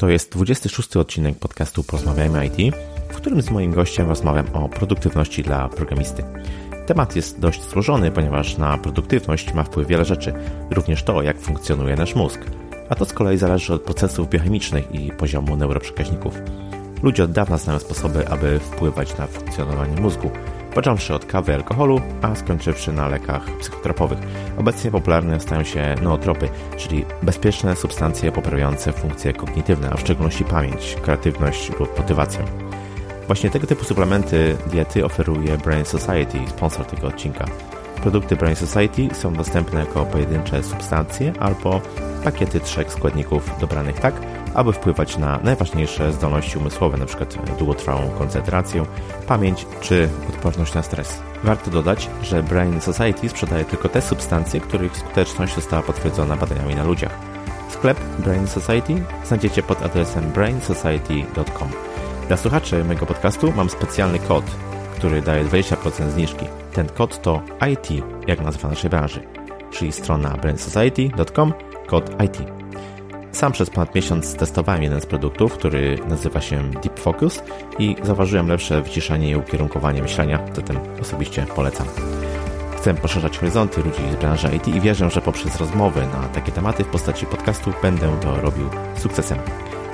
To jest 26 odcinek podcastu Porozmawiajmy IT, w którym z moim gościem rozmawiam o produktywności dla programisty. Temat jest dość złożony, ponieważ na produktywność ma wpływ wiele rzeczy, również to, jak funkcjonuje nasz mózg. A to z kolei zależy od procesów biochemicznych i poziomu neuroprzekaźników. Ludzie od dawna znają sposoby, aby wpływać na funkcjonowanie mózgu, począwszy od kawy alkoholu, a skończywszy na lekach psychotropowych. Obecnie popularne stają się nootropy, czyli bezpieczne substancje poprawiające funkcje kognitywne, a w szczególności pamięć, kreatywność lub motywację. Właśnie tego typu suplementy diety oferuje Brain Society, sponsor tego odcinka. Produkty Brain Society są dostępne jako pojedyncze substancje albo pakiety trzech składników dobranych tak, aby wpływać na najważniejsze zdolności umysłowe, np. długotrwałą koncentrację, pamięć czy odporność na stres. Warto dodać, że Brain Society sprzedaje tylko te substancje, których skuteczność została potwierdzona badaniami na ludziach. Sklep Brain Society znajdziecie pod adresem brainsociety.com. Dla słuchaczy mojego podcastu mam specjalny kod, który daje 20% zniżki. Ten kod to IT, jak nazwa naszej branży, czyli strona brainsociety.com, kod IT. Sam przez ponad miesiąc testowałem jeden z produktów, który nazywa się Deep Focus i zauważyłem lepsze wyciszenie i ukierunkowanie myślenia, zatem osobiście polecam. Chcę poszerzać horyzonty ludzi z branży IT i wierzę, że poprzez rozmowy na takie tematy w postaci podcastu będę to robił sukcesem.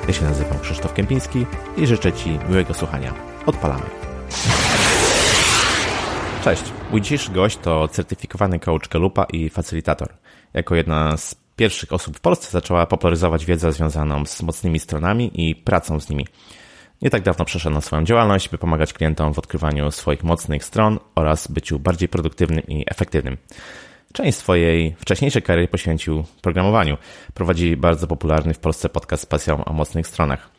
Ja się nazywam Krzysztof Kępiński i życzę Ci miłego słuchania. Odpalamy. Cześć. Mój dzisiejszy gość to certyfikowany coach Galupa i facylitator. Jako jedna z pierwszych osób w Polsce zaczęła popularyzować wiedzę związaną z mocnymi stronami i pracą z nimi. Nie tak dawno przeszedł swoją działalność, by pomagać klientom w odkrywaniu swoich mocnych stron oraz byciu bardziej produktywnym i efektywnym. Część swojej wcześniejszej kariery poświęcił programowaniu. Prowadzi bardzo popularny w Polsce podcast z pasją o mocnych stronach.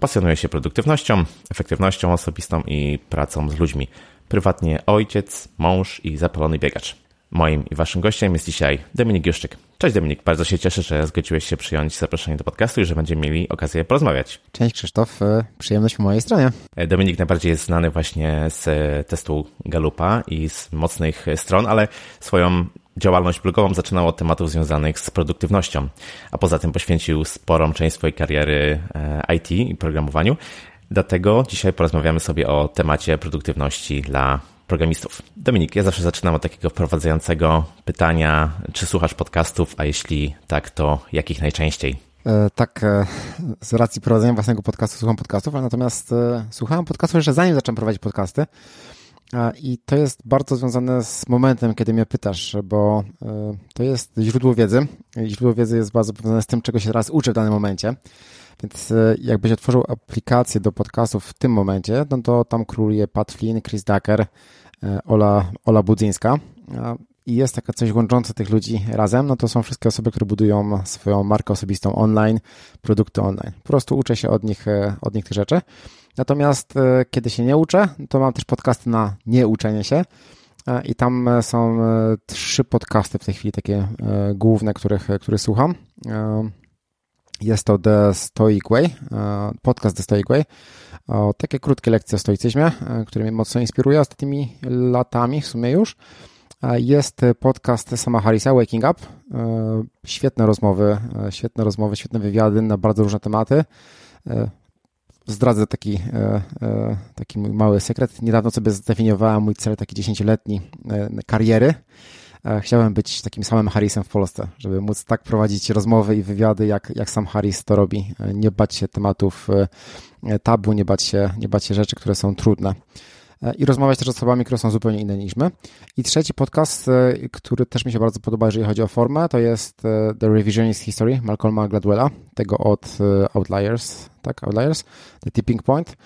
Pasjonuje się produktywnością, efektywnością osobistą i pracą z ludźmi. Prywatnie ojciec, mąż i zapalony biegacz. Moim i waszym gościem jest dzisiaj Dominik Juszczyk. Cześć Dominik, bardzo się cieszę, że zgodziłeś się przyjąć zaproszenie do podcastu i że będziemy mieli okazję porozmawiać. Cześć Krzysztof, e, przyjemność po mojej stronie. E, Dominik najbardziej jest znany właśnie z e, testu Galupa i z mocnych stron, ale swoją działalność blogową zaczynał od tematów związanych z produktywnością, a poza tym poświęcił sporą część swojej kariery IT i programowaniu. Dlatego dzisiaj porozmawiamy sobie o temacie produktywności dla programistów. Dominik, ja zawsze zaczynam od takiego wprowadzającego pytania, czy słuchasz podcastów, a jeśli tak, to jakich najczęściej? E, tak, e, z racji prowadzenia własnego podcastu słucham podcastów, ale natomiast e, słuchałem podcastów jeszcze zanim zacząłem prowadzić podcasty. I to jest bardzo związane z momentem, kiedy mnie pytasz, bo to jest źródło wiedzy. Źródło wiedzy jest bardzo powiązane z tym, czego się teraz uczę w danym momencie. Więc jakbyś otworzył aplikację do podcastów w tym momencie, no to tam króluje Pat Flynn, Chris Ducker, Ola, Ola Budzyńska i jest taka coś łączące tych ludzi razem, no to są wszystkie osoby, które budują swoją markę osobistą online, produkty online. Po prostu uczę się od nich, od nich tych rzeczy. Natomiast e, kiedy się nie uczę, to mam też podcasty na nieuczenie się. E, I tam są e, trzy podcasty w tej chwili, takie główne, których, które słucham. Jest to The Stoic Way, podcast The Stoic Way. Takie krótkie lekcje o stoicyzmie, które mnie mocno inspiruje ostatnimi latami w sumie już. Jest podcast sama Harrisa, Waking Up. Świetne rozmowy, świetne rozmowy, świetne wywiady na bardzo różne tematy zdradzę taki, e, e, taki mój mały sekret. Niedawno sobie zdefiniowałem mój cel taki dziesięcioletni e, kariery. Chciałem być takim samym Harrisem w Polsce, żeby móc tak prowadzić rozmowy i wywiady, jak, jak sam Harris to robi. Nie bać się tematów tabu, nie bać się, nie bać się rzeczy, które są trudne i rozmawiać też z osobami, które są zupełnie inne niż my. I trzeci podcast, e, który też mi się bardzo podoba, jeżeli chodzi o formę, to jest e, The Revisionist History Malcolma Gladwella, tego od e, Outliers, tak, Outliers, The Tipping Point.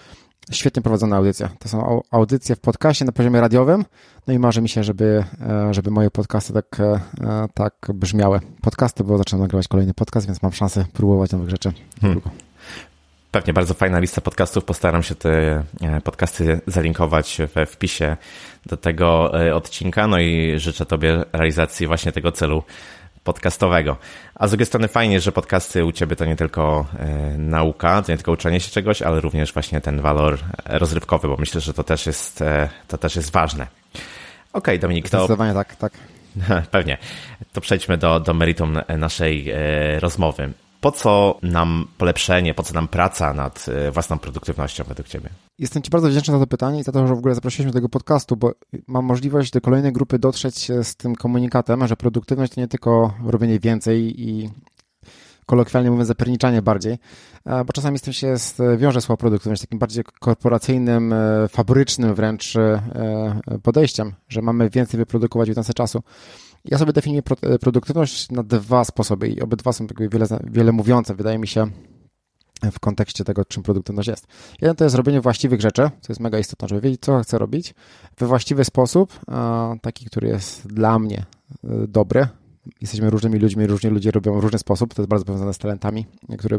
Świetnie prowadzone audycje. To są audycje w podcaście na poziomie radiowym. No i marzy mi się, żeby, żeby moje podcasty tak, tak brzmiały. Podcasty, bo zaczynam nagrywać kolejny podcast, więc mam szansę próbować nowych rzeczy. Hmm. Pewnie bardzo fajna lista podcastów. Postaram się te e, podcasty zalinkować we wpisie do tego e, odcinka. No i życzę Tobie realizacji właśnie tego celu podcastowego. A z drugiej strony fajnie, że podcasty u Ciebie to nie tylko e, nauka, to nie tylko uczenie się czegoś, ale również właśnie ten walor rozrywkowy, bo myślę, że to też jest, to też jest ważne. Okej, okay, Dominik, to... Zdecydowanie tak, tak. Pewnie. To przejdźmy do, do meritum naszej rozmowy. Po co nam polepszenie, po co nam praca nad e, własną produktywnością według Ciebie? Jestem Ci bardzo wdzięczny za to pytanie i za to, że w ogóle zaprosiliśmy do tego podcastu, bo mam możliwość do kolejnej grupy dotrzeć z tym komunikatem, że produktywność to nie tylko robienie więcej i kolokwialnie mówiąc, zapierniczanie bardziej, bo czasami z tym się jest, wiąże słowo produktywność, takim bardziej korporacyjnym, e, fabrycznym wręcz e, podejściem, że mamy więcej wyprodukować w jedynce czasu. Ja sobie definiuję produktywność na dwa sposoby i obydwa są tak wiele, wiele mówiące, wydaje mi się, w kontekście tego, czym produktywność jest. Jeden to jest robienie właściwych rzeczy, co jest mega istotne, żeby wiedzieć, co chcę robić we właściwy sposób, taki, który jest dla mnie e, dobry, jesteśmy różnymi ludźmi, różni ludzie robią w różny sposób, to jest bardzo powiązane z talentami, które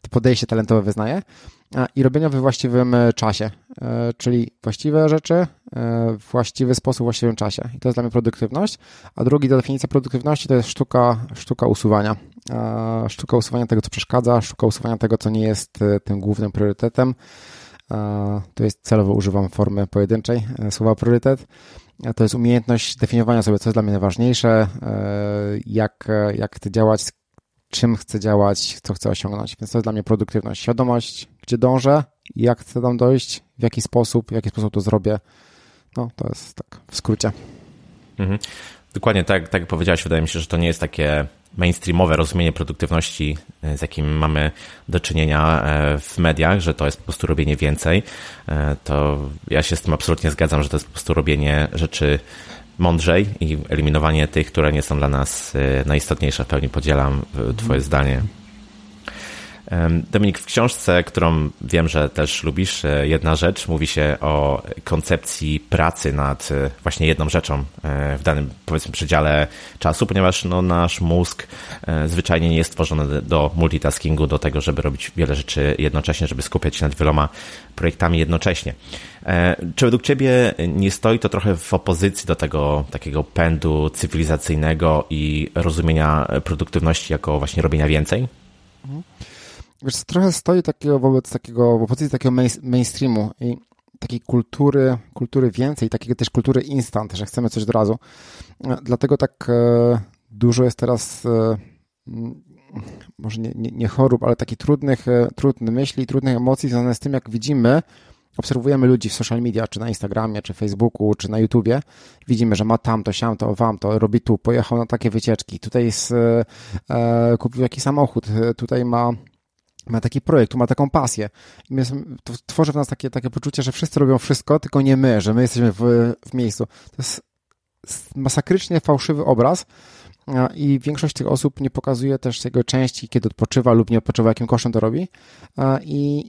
to podejście talentowe wyznaje i robienia we właściwym e, czasie, e, czyli właściwe rzeczy e, w właściwy sposób, w właściwym czasie. I to jest dla mnie produktywność. A drugi, definicja produktywności to jest sztuka, sztuka usuwania. Sztuka usuwania tego, co przeszkadza, sztuka usuwania tego, co nie jest tym głównym priorytetem. To jest celowo używam formy pojedynczej słowa priorytet to jest umiejętność definiowania sobie, co jest dla mnie najważniejsze, e, jak, jak chcę działać, czym chcę działać, co chcę osiągnąć. Więc to jest dla mnie produktywność. Świadomość, gdzie dążę, jak chcę tam dojść, w jaki sposób, w jaki sposób to zrobię. No, to jest tak w skrócie. Mhm. Dokładnie tak, tak jak powiedziałeś, wydaje mi się, że to nie jest takie mainstreamowe rozumienie produktywności, e, z jakim mamy do czynienia e, w mediach, że to jest po prostu robienie więcej, e, to ja się z tym absolutnie zgadzam, że to jest po prostu robienie rzeczy mądrzej i eliminowanie tych, które nie są dla nas najistotniejsze. W pełni podzielam Twoje zdanie. Dominik, w książce, którą wiem, że też lubisz, e, jedna rzecz, mówi się o koncepcji pracy nad e, właśnie jedną rzeczą e, w danym, powiedzmy, przedziale czasu, ponieważ no, nasz mózg zwyczajnie nie jest stworzony do multitaskingu, do tego, żeby robić wiele rzeczy jednocześnie, żeby skupiać się nad wieloma projektami jednocześnie. Czy według Ciebie nie stoi to trochę w opozycji do tego takiego pędu cywilizacyjnego i rozumienia produktywności jako właśnie robienia więcej? Mhm. Wiesz, trochę stoi takiego wobec takiego, w opozycji takiego mainstreamu i takiej kultury, kultury więcej, takiej też kultury instant, że chcemy coś od razu. Dlatego tak e, dużo jest teraz e, może nie, nie, nie chorób, ale takich trudnych, e, trudnych myśli, trudnych emocji związanych z tym, jak widzimy, obserwujemy ludzi w social media, czy na Instagramie, czy Facebooku, czy na YouTubie, widzimy, że ma tam to, siam to, wam to, robi tu, pojechał na takie wycieczki, tutaj jest, e, kupił jakiś samochód, tutaj ma ma taki projekt, ma taką pasję. I tworzy w nas takie, takie poczucie, że wszyscy robią wszystko, tylko nie my, że my jesteśmy w, w miejscu. To jest masakrycznie fałszywy obraz i większość tych osób nie pokazuje też jego części, kiedy odpoczywa lub nie odpoczywa, jakim kosztem to robi. I,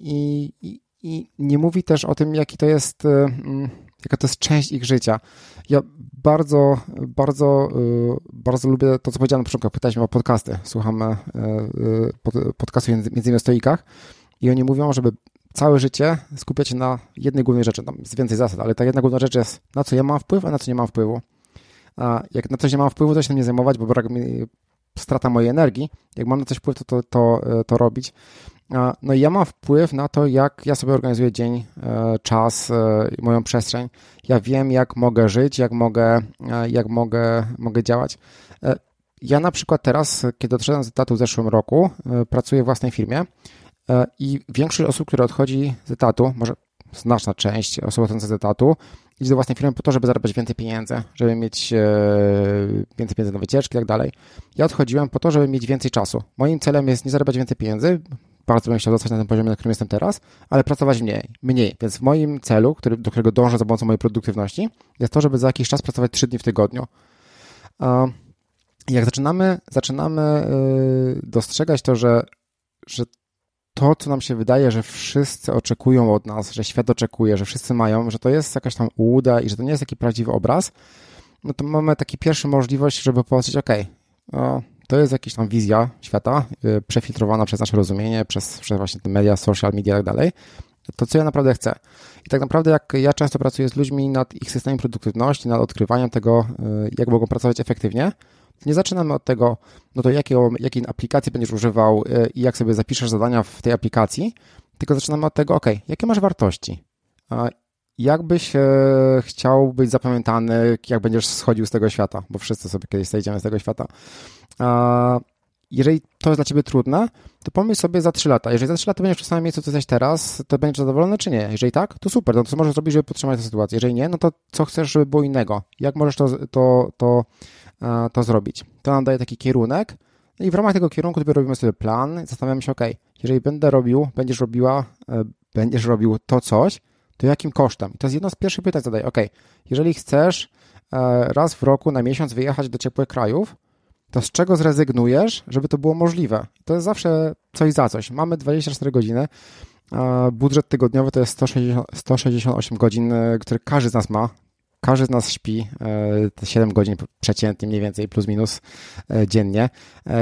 i, i nie mówi też o tym, jaki to jest, y, mm, jaka to jest część ich życia. Ja bardzo, bardzo, y, bardzo lubię to, co powiedziałem na początku, pytałeś mnie o podcasty. Słucham e, e, podcastu między innymi stoikach i oni mówią, żeby całe życie skupiać się na jednej głównej rzeczy. Tam jest więcej zasad, ale ta jedna główna rzecz jest, na co ja mam wpływ, a na co nie mam wpływu. A jak na coś nie mam wpływu, to się tym nie zajmować, bo brak mi, strata mojej energii. Jak mam na coś wpływ, to, to, to, e, to robić. No i ja mam wpływ na to, jak ja sobie organizuję dzień, e, czas, e, moją przestrzeń. Ja wiem, jak mogę żyć, jak mogę, e, jak mogę, mogę działać. Ja na przykład teraz, kiedy odszedłem z etatu w zeszłym roku, pracuję w własnej firmie i większość osób, które odchodzi z etatu, może znaczna część osób odchodzących z etatu, idzie do własnej firmy po to, żeby zarabiać więcej pieniędzy, żeby mieć więcej pieniędzy na wycieczki i tak dalej. Ja odchodziłem po to, żeby mieć więcej czasu. Moim celem jest nie zarabiać więcej pieniędzy, bardzo bym chciał zostać na tym poziomie, na którym jestem teraz, ale pracować mniej. mniej. Więc w moim celu, który, do którego dążę za pomocą mojej produktywności, jest to, żeby za jakiś czas pracować 3 dni w tygodniu. Jak zaczynamy, zaczynamy y, dostrzegać to, że, że to, co nam się wydaje, że wszyscy oczekują od nas, że świat oczekuje, że wszyscy mają, że to jest jakaś tam ułuda i że to nie jest taki prawdziwy obraz, no to mamy taki pierwszy możliwość, żeby powiedzieć, ok, no, to jest jakaś tam wizja świata, y, przefiltrowana przez nasze rozumienie, przez, przez właśnie te media, social media i tak dalej. To, co ja naprawdę chcę. I tak naprawdę, jak ja często pracuję z ludźmi nad ich systemem produktywności, nad odkrywaniem tego, y, jak mogą pracować efektywnie, nie zaczynamy od tego, no to jakiego, jakiej aplikacji będziesz używał y, i jak sobie zapiszesz zadania w tej aplikacji, tylko zaczynamy od tego, ok, jakie masz wartości? Jak byś e, chciał być zapamiętany, jak będziesz schodził z tego świata, bo wszyscy sobie kiedyś zejdziemy z tego świata. jeżeli to jest dla ciebie trudne, to pomyśl sobie za 3 lata. Jeżeli za 3 lata będziesz w samym miejscu, co jesteś teraz, to będziesz zadowolony, czy nie? Jeżeli tak, to super, no to co możesz zrobić, żeby podtrzymać tę sytuację? Jeżeli nie, no to co chcesz, żeby było innego? Jak możesz to, to, to, e, to zrobić? To nam daje taki kierunek no i w ramach tego kierunku dopiero robimy sobie plan, zastanawiamy się, ok, jeżeli będę robił, będziesz robiła, e, będziesz robił to coś, to jakim kosztem? I to jest jedno z pierwszych pytań, zadaję, ok, jeżeli chcesz e, raz w roku na miesiąc wyjechać do ciepłych krajów, to z czego zrezygnujesz, żeby to było możliwe? To jest zawsze coś za coś. Mamy 24 godziny, budżet tygodniowy to jest 160, 168 godzin, e, które każdy z nas ma. Każdy z nas śpi 7 godzin przeciętnie, mniej więcej, plus minus dziennie.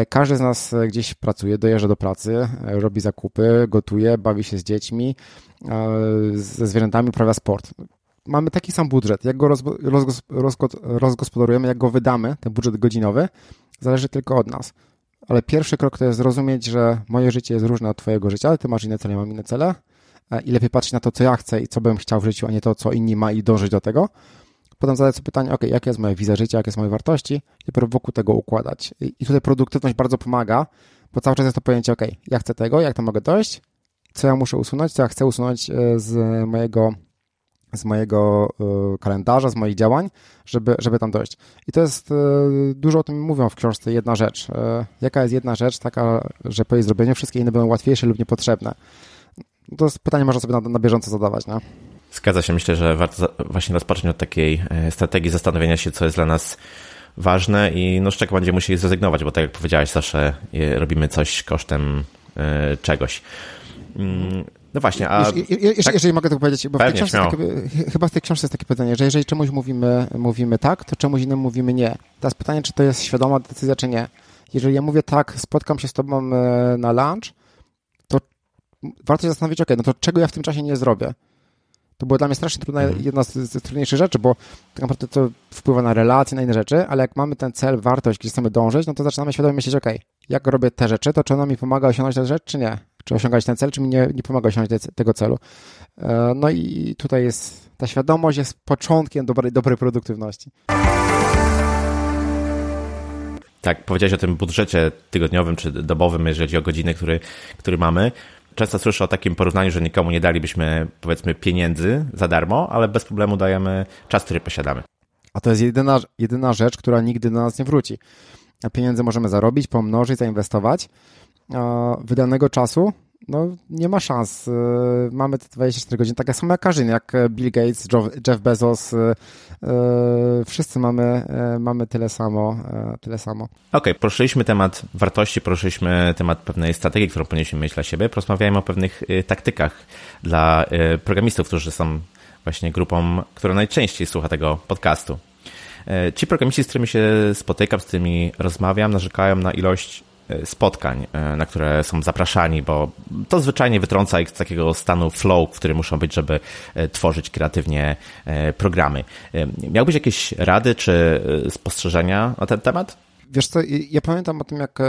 Każdy z nas gdzieś pracuje, dojeżdża do pracy, robi zakupy, gotuje, bawi się z dziećmi, ze zwierzętami, uprawia sport. Mamy taki sam budżet. Jak go rozgospodarujemy, jak go wydamy, ten budżet godzinowy, zależy tylko od nas. Ale pierwszy krok to jest zrozumieć, że moje życie jest różne od Twojego życia, ale Ty masz inne cele, ja mam inne cele i lepiej patrzeć na to, co ja chcę i co bym chciał w życiu, a nie to, co inni ma i dążyć do tego. Potem zadać sobie pytanie, ok, jakie jest moja wizja życia, jakie są moje wartości i dopiero wokół tego układać. I tutaj produktywność bardzo pomaga, bo cały czas jest to pojęcie, ok, ja chcę tego, jak to mogę dojść, co ja muszę usunąć, co ja chcę usunąć e, z mojego z mojego e, kalendarza, z moich działań, żeby, żeby tam dojść. I to jest, e, dużo o tym mówią w książce, jedna rzecz. Jaka jest jedna rzecz taka, że po jej zrobieniu wszystkie inne będą łatwiejsze lub niepotrzebne? To jest pytanie można sobie na, na bieżąco zadawać, nie? Zgadza się. Myślę, że warto właśnie rozpocząć od takiej e, strategii zastanowienia się, co jest dla nas ważne i no, z czego będziemy musieli zrezygnować, bo tak jak powiedziałeś, zawsze e, robimy coś kosztem e, czegoś. Mm, no właśnie, a... Jeżeli, tak? jeżeli mogę to powiedzieć, bo Pewnie, w tej takie, chyba w tej książce jest takie pytanie, że jeżeli czemuś mówimy, mówimy tak, to czemuś innemu mówimy nie. Teraz pytanie, czy to jest świadoma decyzja, czy nie. Jeżeli ja mówię tak, spotkam się z tobą na lunch, to warto się zastanowić, ok, no to czego ja w tym czasie nie zrobię? To była dla mnie strasznie trudna, mhm. jedna z, z trudniejszych rzeczy, bo tak naprawdę to wpływa na relacje, na inne rzeczy, ale jak mamy ten cel, wartość, gdzie chcemy dążyć, no to zaczynamy świadomie myśleć, ok, jak robię te rzeczy, to czy ona mi pomaga osiągnąć tę rzecz, czy nie? Czy osiągać ten cel, czy mi nie, nie pomaga osiągnąć te, tego celu? E, no i tutaj jest, ta świadomość jest początkiem dobrej, dobrej produktywności. Tak, powiedziałeś o tym budżecie tygodniowym czy dobowym, jeżeli chodzi o godziny, który, który mamy często słyszę o takim porównaniu, że nikomu nie dalibyśmy, powiedzmy, pieniędzy za darmo, ale bez problemu dajemy czas, który posiadamy. A to jest jedyna, jedyna rzecz, która nigdy do nas nie wróci. A pieniądze możemy zarobić, pomnożyć, zainwestować. Wydanego czasu no nie ma szans. Y, mamy te 24 godziny, tak samo jak każdy, jak Bill Gates, Jeff Bezos, y, y, wszyscy mamy, mamy tyle samo. Tyle samo. Okej, okay, poruszyliśmy temat wartości, poruszyliśmy temat pewnej strategii, którą powinniśmy mieć dla siebie. Porozmawiajmy o pewnych taktykach dla programistów, którzy są właśnie grupą, która najczęściej słucha tego podcastu. Ci programiści, z którymi się spotykam, z którymi rozmawiam, narzekają na ilość E, spotkań, e, na które są zapraszani, bo to zwyczajnie wytrąca ich z takiego stanu flow, w którym muszą być, żeby e, tworzyć kreatywnie programy. Miałbyś jakieś rady czy spostrzeżenia na ten temat? Wiesz co, ja pamiętam o tym, jak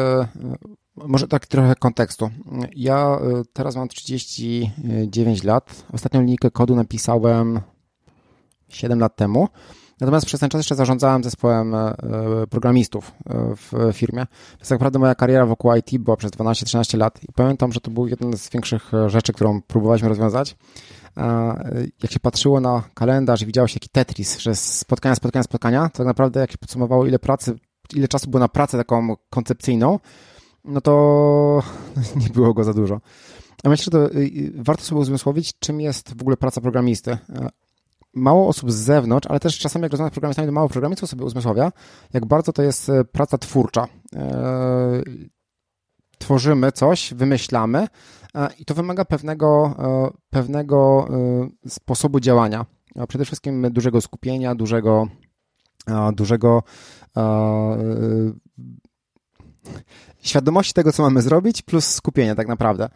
może tak trochę kontekstu. Ja teraz mam 39 lat. Ostatnią linijkę kodu napisałem 7 lat temu. Natomiast przez ten czas jeszcze zarządzałem zespołem e, programistów e, w firmie. Więc tak naprawdę moja kariera wokół IT była przez 12-13 lat i pamiętam, że to był jeden z większych e, rzeczy, którą próbowaliśmy rozwiązać. Jak się patrzyło na kalendarz i widziało się jaki Tetris, że spotkania, spotkania, spotkania, to tak naprawdę jak się podsumowało ile pracy, ile czasu było na pracę taką koncepcyjną, no to nie było go za dużo. A myślę, że to warto sobie uzmysłowić, czym jest w ogóle praca programisty mało osób z zewnątrz, ale też czasami jak rozmawiam z programistami, to mało programistów sobie uzmysławia, jak bardzo to jest e, praca twórcza. E, tworzymy coś, wymyślamy e, i to wymaga pewnego, pewnego sposobu działania. Przede wszystkim dużego skupienia, dużego, dużego świadomości tego, co mamy zrobić, plus skupienie tak naprawdę.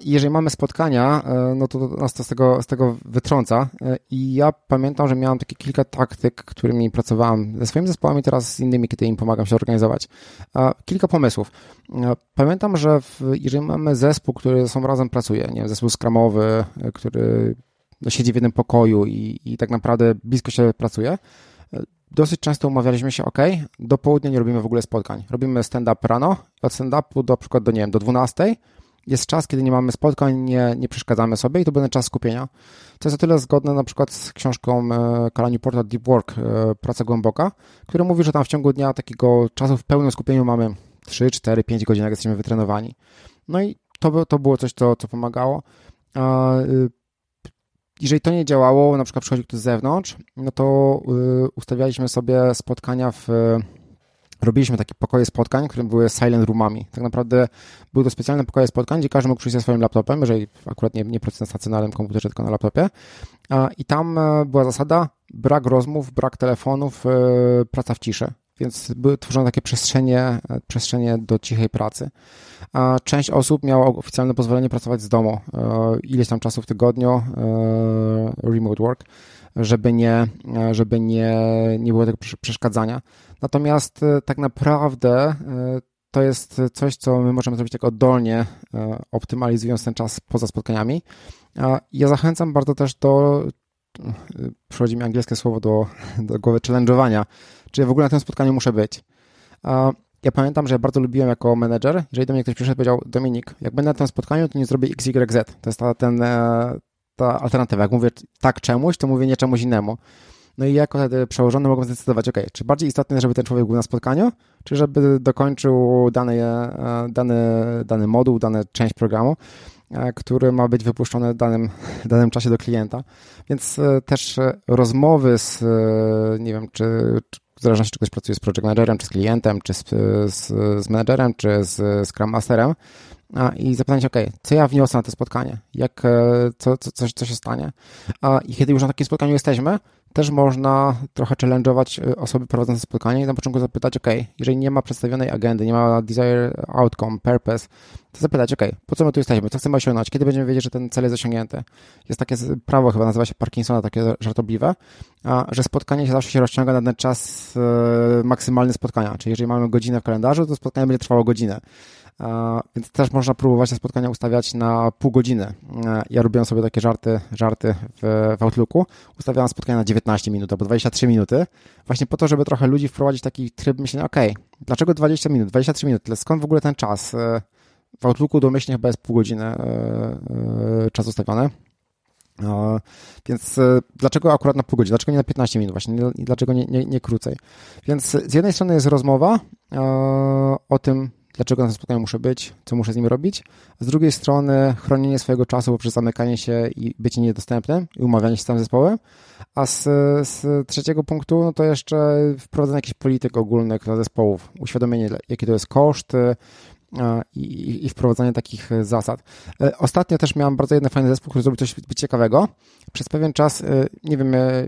I jeżeli mamy spotkania, e, no to nas to z tego, z tego wytrąca. E, I ja pamiętam, że miałem takie kilka taktyk, którymi pracowałem ze swoimi zespołami, teraz z innymi, kiedy im pomagam się organizować. Kilka pomysłów. E, pamiętam, że w, jeżeli mamy zespół, który ze sobą razem pracuje, nie wiem, zespół skramowy, który no, siedzi w jednym pokoju i, i tak naprawdę blisko się pracuje, dosyć często umawialiśmy się, ok, do południa nie robimy w ogóle spotkań. Robimy stand-up rano, od stand-upu do przykład do, nie wiem, do 12 jest czas, kiedy nie mamy spotkań, nie, nie przeszkadzamy sobie i to będzie czas skupienia. To jest o tyle zgodne na przykład z książką e, Newporta Deep Work, e, Praca Głęboka, która mówi, że tam w ciągu dnia takiego czasu w pełnym skupieniu mamy 3, 4, 5 godzin, jak jesteśmy wytrenowani. No i to, to było coś, co, co pomagało. Jeżeli to nie działało, na przykład przychodził ktoś z zewnątrz, no to y, ustawialiśmy sobie spotkania w robiliśmy takie pokoje spotkań, które były silent roomami. Tak naprawdę były to specjalne pokoje spotkań, gdzie każdy mógł przyjść ze swoim laptopem, jeżeli akurat nie, nie pracuję na stacjonarnym komputerze, tylko na laptopie. I tam e, była zasada brak rozmów, brak telefonów, e, praca w ciszy. Więc były tworzone takie przestrzenie, e, przestrzenie do cichej pracy. A część osób miała oficjalne pozwolenie pracować z domu. Ileś tam czasu w tygodniu, remote work, żeby nie, żeby nie, nie było tego przeszkadzania. Natomiast e, tak naprawdę e, to jest coś, co my możemy zrobić tak oddolnie, e, optymalizując ten czas poza spotkaniami. Ja zachęcam bardzo też do, przychodzi mi angielskie słowo do, do głowy, challenge'owania, czy w ogóle na tym spotkaniu muszę być. Ja pamiętam, że ja bardzo lubiłem jako menedżer, jeżeli do mnie ktoś przyszedł powiedział, Dominik, jak będę na tym spotkaniu, to nie zrobię XYZ. To jest ta, ten, ta alternatywa. Jak mówię tak czemuś, to mówię nie czemuś innemu. No i jako przełożony mogą zdecydować, ok, czy bardziej istotne jest, żeby ten człowiek był na spotkaniu, czy żeby dokończył dany, e, dany, dany moduł, dana część programu, e, który ma być wypuszczony w danym, danym czasie do klienta. Więc e, też rozmowy z, nie wiem, czy, czy w zależności czy ktoś pracuje z project managerem, czy z klientem, czy z, z, z managerem, czy z Scrum Masterem, a, i zapytać, ok, co ja wniosę na to spotkanie, jak, co, co, co, co się stanie. A, I kiedy już na takim spotkaniu jesteśmy, też można trochę challenge'ować y, osoby prowadzące spotkanie i na początku zapytać, ok, jeżeli nie ma przedstawionej agendy, nie ma desire outcome, purpose, to zapytać, ok, po co my tu jesteśmy, co chcemy osiągnąć, kiedy będziemy wiedzieć, że ten cel jest osiągnięty. Jest takie prawo, chyba nazywa się Parkinsona, takie żartobliwe, że spotkanie się zawsze się rozciąga na ten czas e, maksymalny spotkania, czyli jeżeli mamy godzinę w kalendarzu, to spotkanie będzie trwało godzinę. Więc też można próbować te spotkania ustawiać na pół godziny. E, ja robiłem sobie takie żarty, żarty w, w Outlooku. Ustawiałem spotkania na 19 minut albo 23 minuty, właśnie po to, żeby trochę ludzi wprowadzić taki tryb myślenia, ok, dlaczego 20 minut, 23 minut, skąd w ogóle ten czas? E, w Outlooku domyślnie chyba jest pół godziny e, czas ustawiony. Więc dlaczego akurat na pół godziny? Dlaczego nie na 15 minut właśnie? Dlaczego nie, nie, nie krócej? Więc z jednej strony jest rozmowa o tym, dlaczego na tym spotkaniu muszę być, co muszę z nim robić. Z drugiej strony chronienie swojego czasu poprzez zamykanie się i bycie niedostępnym i umawianie się z tym zespołem. A z, z trzeciego punktu, no to jeszcze wprowadzenie jakichś polityk ogólnych dla zespołów, uświadomienie, jaki to jest koszt, i, i wprowadzanie takich zasad. E, ostatnio też miałem bardzo jeden fajny zespół, który zrobił coś ciekawego. Przez pewien czas, e, nie wiem, e,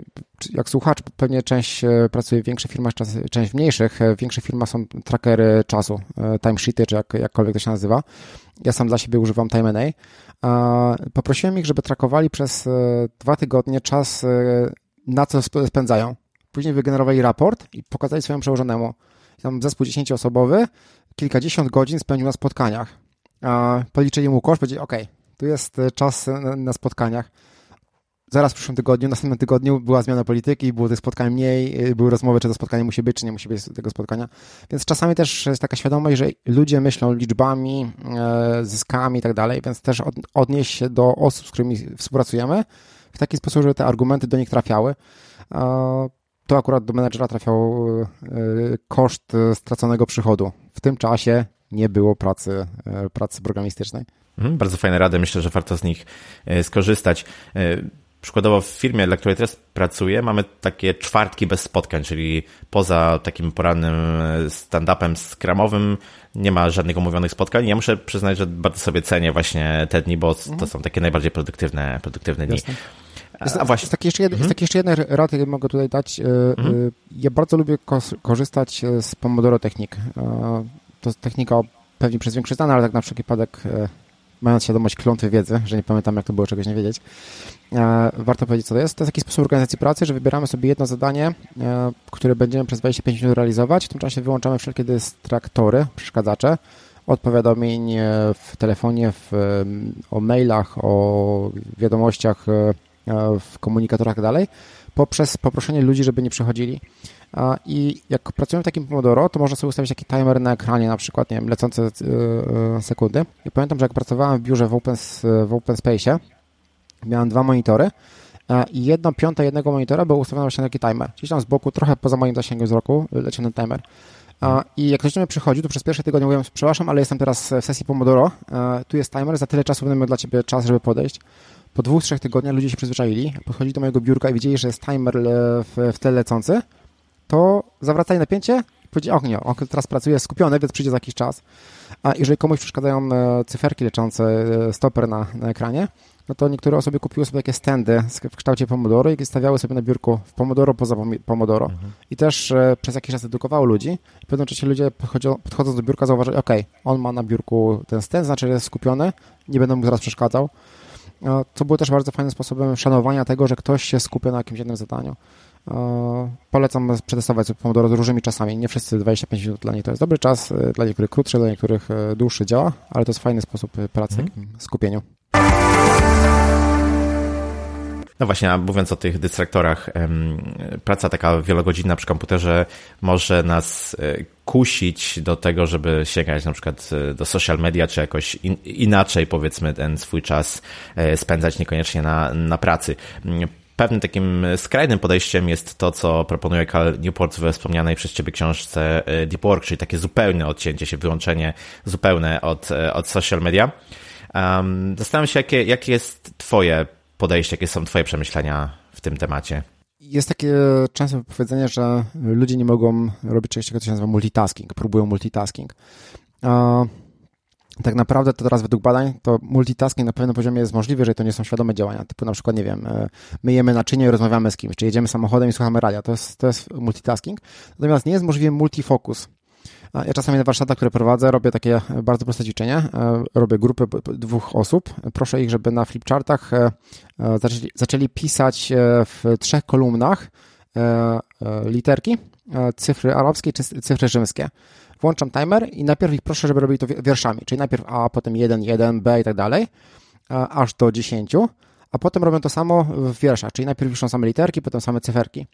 jak słuchacz, pewnie część pracuje w większych firmach, część w mniejszych. W większych firmach są trackery czasu, timesheety, czy jak, jakkolwiek to się nazywa. Ja sam dla siebie używam TimeNA. Poprosiłem ich, żeby trackowali przez dwa tygodnie czas, na co spędzają. Później wygenerowali raport i pokazali swojemu przełożonemu. Tam zespół 10-osobowy, kilkadziesiąt godzin spędził na spotkaniach. Policzyli mu koszt, powiedzieli, ok, tu jest e, czas na spotkaniach. Zaraz w przyszłym tygodniu, w następnym tygodniu była zmiana polityki, było tych spotkań mniej, e, były rozmowy, czy to spotkanie musi być, czy nie musi być tego spotkania. Więc czasami też jest taka świadomość, że ludzie myślą liczbami, e, zyskami i tak dalej, więc też odnieść się do osób, z którymi współpracujemy w taki sposób, żeby te argumenty do nich trafiały to akurat do menedżera trafiał e, koszt straconego przychodu. W tym czasie nie było pracy, e, pracy programistycznej. Mhm, bardzo fajne rady, myślę, że warto z nich e, skorzystać. Przykładowo w firmie, dla której teraz pracuję, mamy takie czwartki bez spotkań, czyli poza takim porannym stand-upem skramowym nie ma żadnych umówionych spotkań. Ja muszę przyznać, że bardzo sobie cenię właśnie te dni, bo mhm. to są takie najbardziej produktywne, produktywne dni. Jasne. Jest, A właśnie. Jest taki jeszcze, jed, mhm. jest taki jeszcze jedna rada, jaką mogę tutaj dać. E, mhm. E, ja bardzo lubię korzystać e, z Pomodoro Technik. To jest technika pewnie przez większość znana, ale tak na wszelki wypadek mając świadomość klątwy wiedzy, że nie pamiętam jak to było, czegoś nie wiedzieć, warto powiedzieć, co to jest. To jest taki sposób organizacji pracy, że wybieramy sobie jedno zadanie, które będziemy przez 25 minut realizować. W tym czasie wyłączamy wszelkie dystraktory, przeszkadzacze, od powiadomień w telefonie, w, o mailach, o wiadomościach w komunikatorach i dalej, poprzez poproszenie ludzi, żeby nie przychodzili. I jak pracujemy w takim Pomodoro, to można sobie ustawić taki timer na ekranie, na przykład, nie wiem, lecące sekundy. I pamiętam, że jak pracowałem w biurze w Open, w open Space, miałem dwa monitory i jedna piąta jednego monitora była ustawiona właśnie na taki timer. Gdzieś tam z boku, trochę poza moim zasięgiem wzroku, leciał ten timer. I jak ktoś do mnie przychodzi, to przez pierwsze tygodnie mówię, przepraszam, ale jestem teraz w sesji Pomodoro, tu jest timer, za tyle czasu będę miał dla ciebie czas, żeby podejść. Po dwóch, trzech tygodniach ludzie się przyzwyczaili, podchodzili do mojego biurka i widzieli, że jest timer w, w tle lecący, to zawracali napięcie i powiedzieli, och nie, on teraz pracuje skupiony, więc przyjdzie za jakiś czas. A jeżeli komuś przeszkadzają e, cyferki leczące, e, stoper na, na ekranie, no to niektóre osoby kupiły sobie takie standy w kształcie Pomodoro i stawiały sobie na biurku w Pomodoro poza Pomodoro. Mhm. I też e, przez jakiś czas edukowały ludzi. W pewnym czasie ludzie podchodzą, podchodząc do biurka zauważyli, ok, on ma na biurku ten stand, znaczy, że jest skupiony, nie będę mu zaraz przeszkadzał. E, co było też bardzo fajnym sposobem szanowania tego, że ktoś się skupia na jakimś jednym zadaniu. E, polecam przetestować Pomodoro z różnymi czasami. Nie wszyscy 25 minut dla nich to jest dobry czas, e, dla niektórych krótszy, dla niektórych dłuższy działa, ale to jest fajny sposób pracy w takim skupieniu. No właśnie, a mówiąc o tych dystraktorach, praca taka wielogodzinna przy komputerze może nas e, kusić do tego, żeby sięgać na przykład e, do social media, czy jakoś in, inaczej powiedzmy ten swój czas e, spędzać niekoniecznie na, na pracy. Pewnym takim skrajnym podejściem jest to, co proponuje Cal Newport we wspomnianej przez Ciebie książce Deep Work, czyli takie zupełne odcięcie się, wyłączenie zupełne od, od social media. Um, zastanawiam się, jakie, jakie jest Twoje podejście, jakie są Twoje przemyślenia w tym temacie? Jest takie częste powiedzenie, że ludzie nie mogą robić czegoś, co się nazywa multitasking, próbują multitasking. A tak naprawdę to teraz według badań to multitasking na pewnym poziomie jest możliwy, jeżeli to nie są świadome działania, typu na przykład, nie wiem, e, myjemy naczynie i rozmawiamy z kimś, czy jedziemy samochodem i słuchamy radia, to jest, to jest multitasking. Natomiast nie jest możliwy multifocus. Ja czasami na warsztatach, które prowadzę, robię takie bardzo proste ćwiczenie. E, robię grupę dwóch osób. Proszę ich, żeby na flipchartach e, e, zaczęli, zaczęli pisać w trzech kolumnach literki, cyfry arabskie czy cyfry rzymskie. Włączam timer i najpierw ich proszę, żeby robili to wierszami, czyli najpierw A, potem 1, 1, B i tak dalej, aż do 10, a potem robią to samo w wierszach, czyli najpierw piszą same literki, potem same cyferki.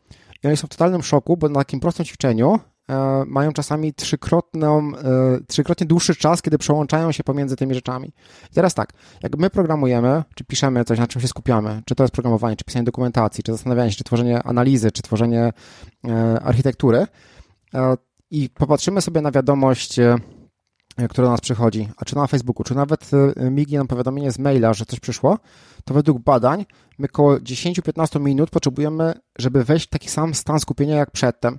I oni są w totalnym szoku, bo na takim prostym ćwiczeniu E, mają czasami trzykrotną, e, trzykrotnie dłuższy czas, kiedy przełączają się pomiędzy tymi rzeczami. I teraz tak, jak my programujemy, czy piszemy coś, na czym się skupiamy, czy to jest programowanie, czy pisanie dokumentacji, czy zastanawianie się, czy tworzenie analizy, czy tworzenie e, architektury i popatrzymy sobie na wiadomość, która do nas przychodzi, a czy na Facebooku, czy nawet mignie nam powiadomienie z maila, że coś przyszło, to według badań my około 10-15 minut potrzebujemy, żeby wejść w taki sam stan skupienia jak przedtem.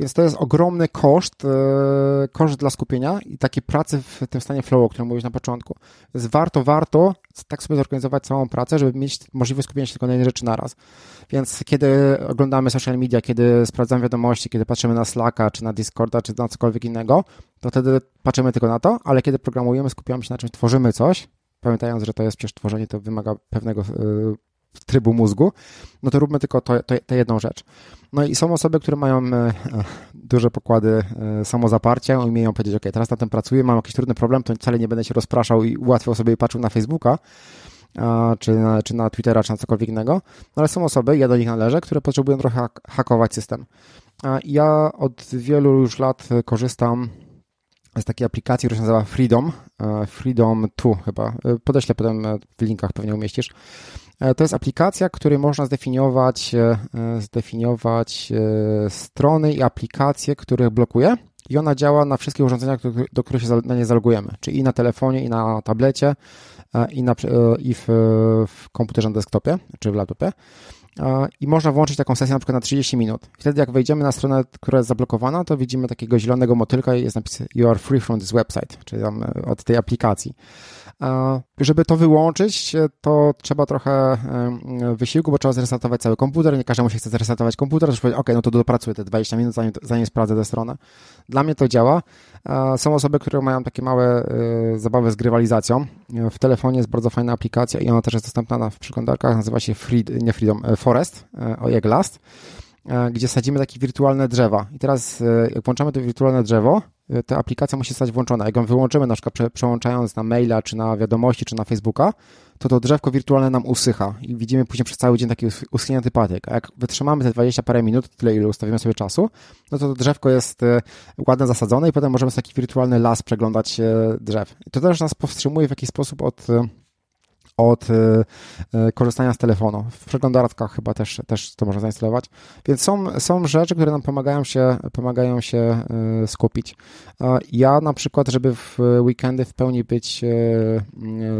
Więc to jest ogromny koszt, e, koszt dla skupienia i takiej pracy w tym stanie flow, o którym mówiłeś na początku. Więc warto, warto tak sobie zorganizować całą pracę, żeby mieć możliwość skupienia się tylko na jednej rzeczy naraz. Więc kiedy oglądamy social media, kiedy sprawdzamy wiadomości, kiedy patrzymy na Slacka, czy na Discorda, czy na cokolwiek innego, to wtedy patrzymy tylko na to, ale kiedy programujemy, skupiamy się na czymś, tworzymy coś, pamiętając, że to jest przecież tworzenie, to wymaga pewnego e, trybu mózgu, no to róbmy tylko tę jedną rzecz. No i są osoby, które mają e, duże pokłady e, samozaparcia, umieją powiedzieć, ok, teraz na tym pracuję, mam jakiś trudny problem, to wcale nie będę się rozpraszał i ułatwiał sobie i patrzył na Facebooka, czy na, czy na Twittera, czy na cokolwiek innego, no ale są osoby, ja do nich należę, które potrzebują trochę hakować system. Ja od wielu już lat korzystam z takiej aplikacji, która się nazywa Freedom, e, Freedom 2 chyba, podeślę potem w linkach, pewnie umieścisz. E, to jest aplikacja, której można zdefiniować, e, zdefiniować e, strony i aplikacje, które blokuje i ona działa na wszystkich urządzeniach, do których się na nie zalogujemy, czyli i na telefonie, i na tablecie, i, na, i w, w komputerze na desktopie, czy w laptopie i można włączyć taką sesję na przykład na 30 minut. Wtedy jak wejdziemy na stronę, która jest zablokowana, to widzimy takiego zielonego motylka i jest napis You are free from this website, czyli tam od tej aplikacji. Żeby to wyłączyć, to trzeba trochę wysiłku, bo trzeba zresetować cały komputer. Nie każdemu się chce zresetować komputer, to powiedzieć, ok, no to dopracuję te 20 minut, zanim, zanim sprawdzę tę stronę. Dla mnie to działa. Są osoby, które mają takie małe e, zabawy z grywalizacją. W telefonie jest bardzo fajna aplikacja i ona też jest dostępna w przeglądarkach. Nazywa się Free, nie Freedom, e, Forest, e, o jak Last, gdzie sadzimy takie wirtualne drzewa. I teraz, jak włączamy to wirtualne drzewo, ta aplikacja musi zostać włączona. Jak ją wyłączymy, na przykład prze, przełączając na maila, czy na wiadomości, czy na Facebooka, to to drzewko wirtualne nam usycha i widzimy później przez cały dzień taki uschnięty patyk. A jak wytrzymamy te 20 parę minut, tyle ile ustawimy sobie czasu, no to to drzewko jest e, ładnie zasadzone i potem możemy taki wirtualny las przeglądać e, drzew. I to też nas powstrzymuje w jakiś sposób od od y, y, korzystania z telefonu. W przeglądarkach chyba też, też to można zainstalować. Więc są, są rzeczy, które nam pomagają się, pomagają się y, skupić. Ja na przykład, żeby w weekendy w pełni być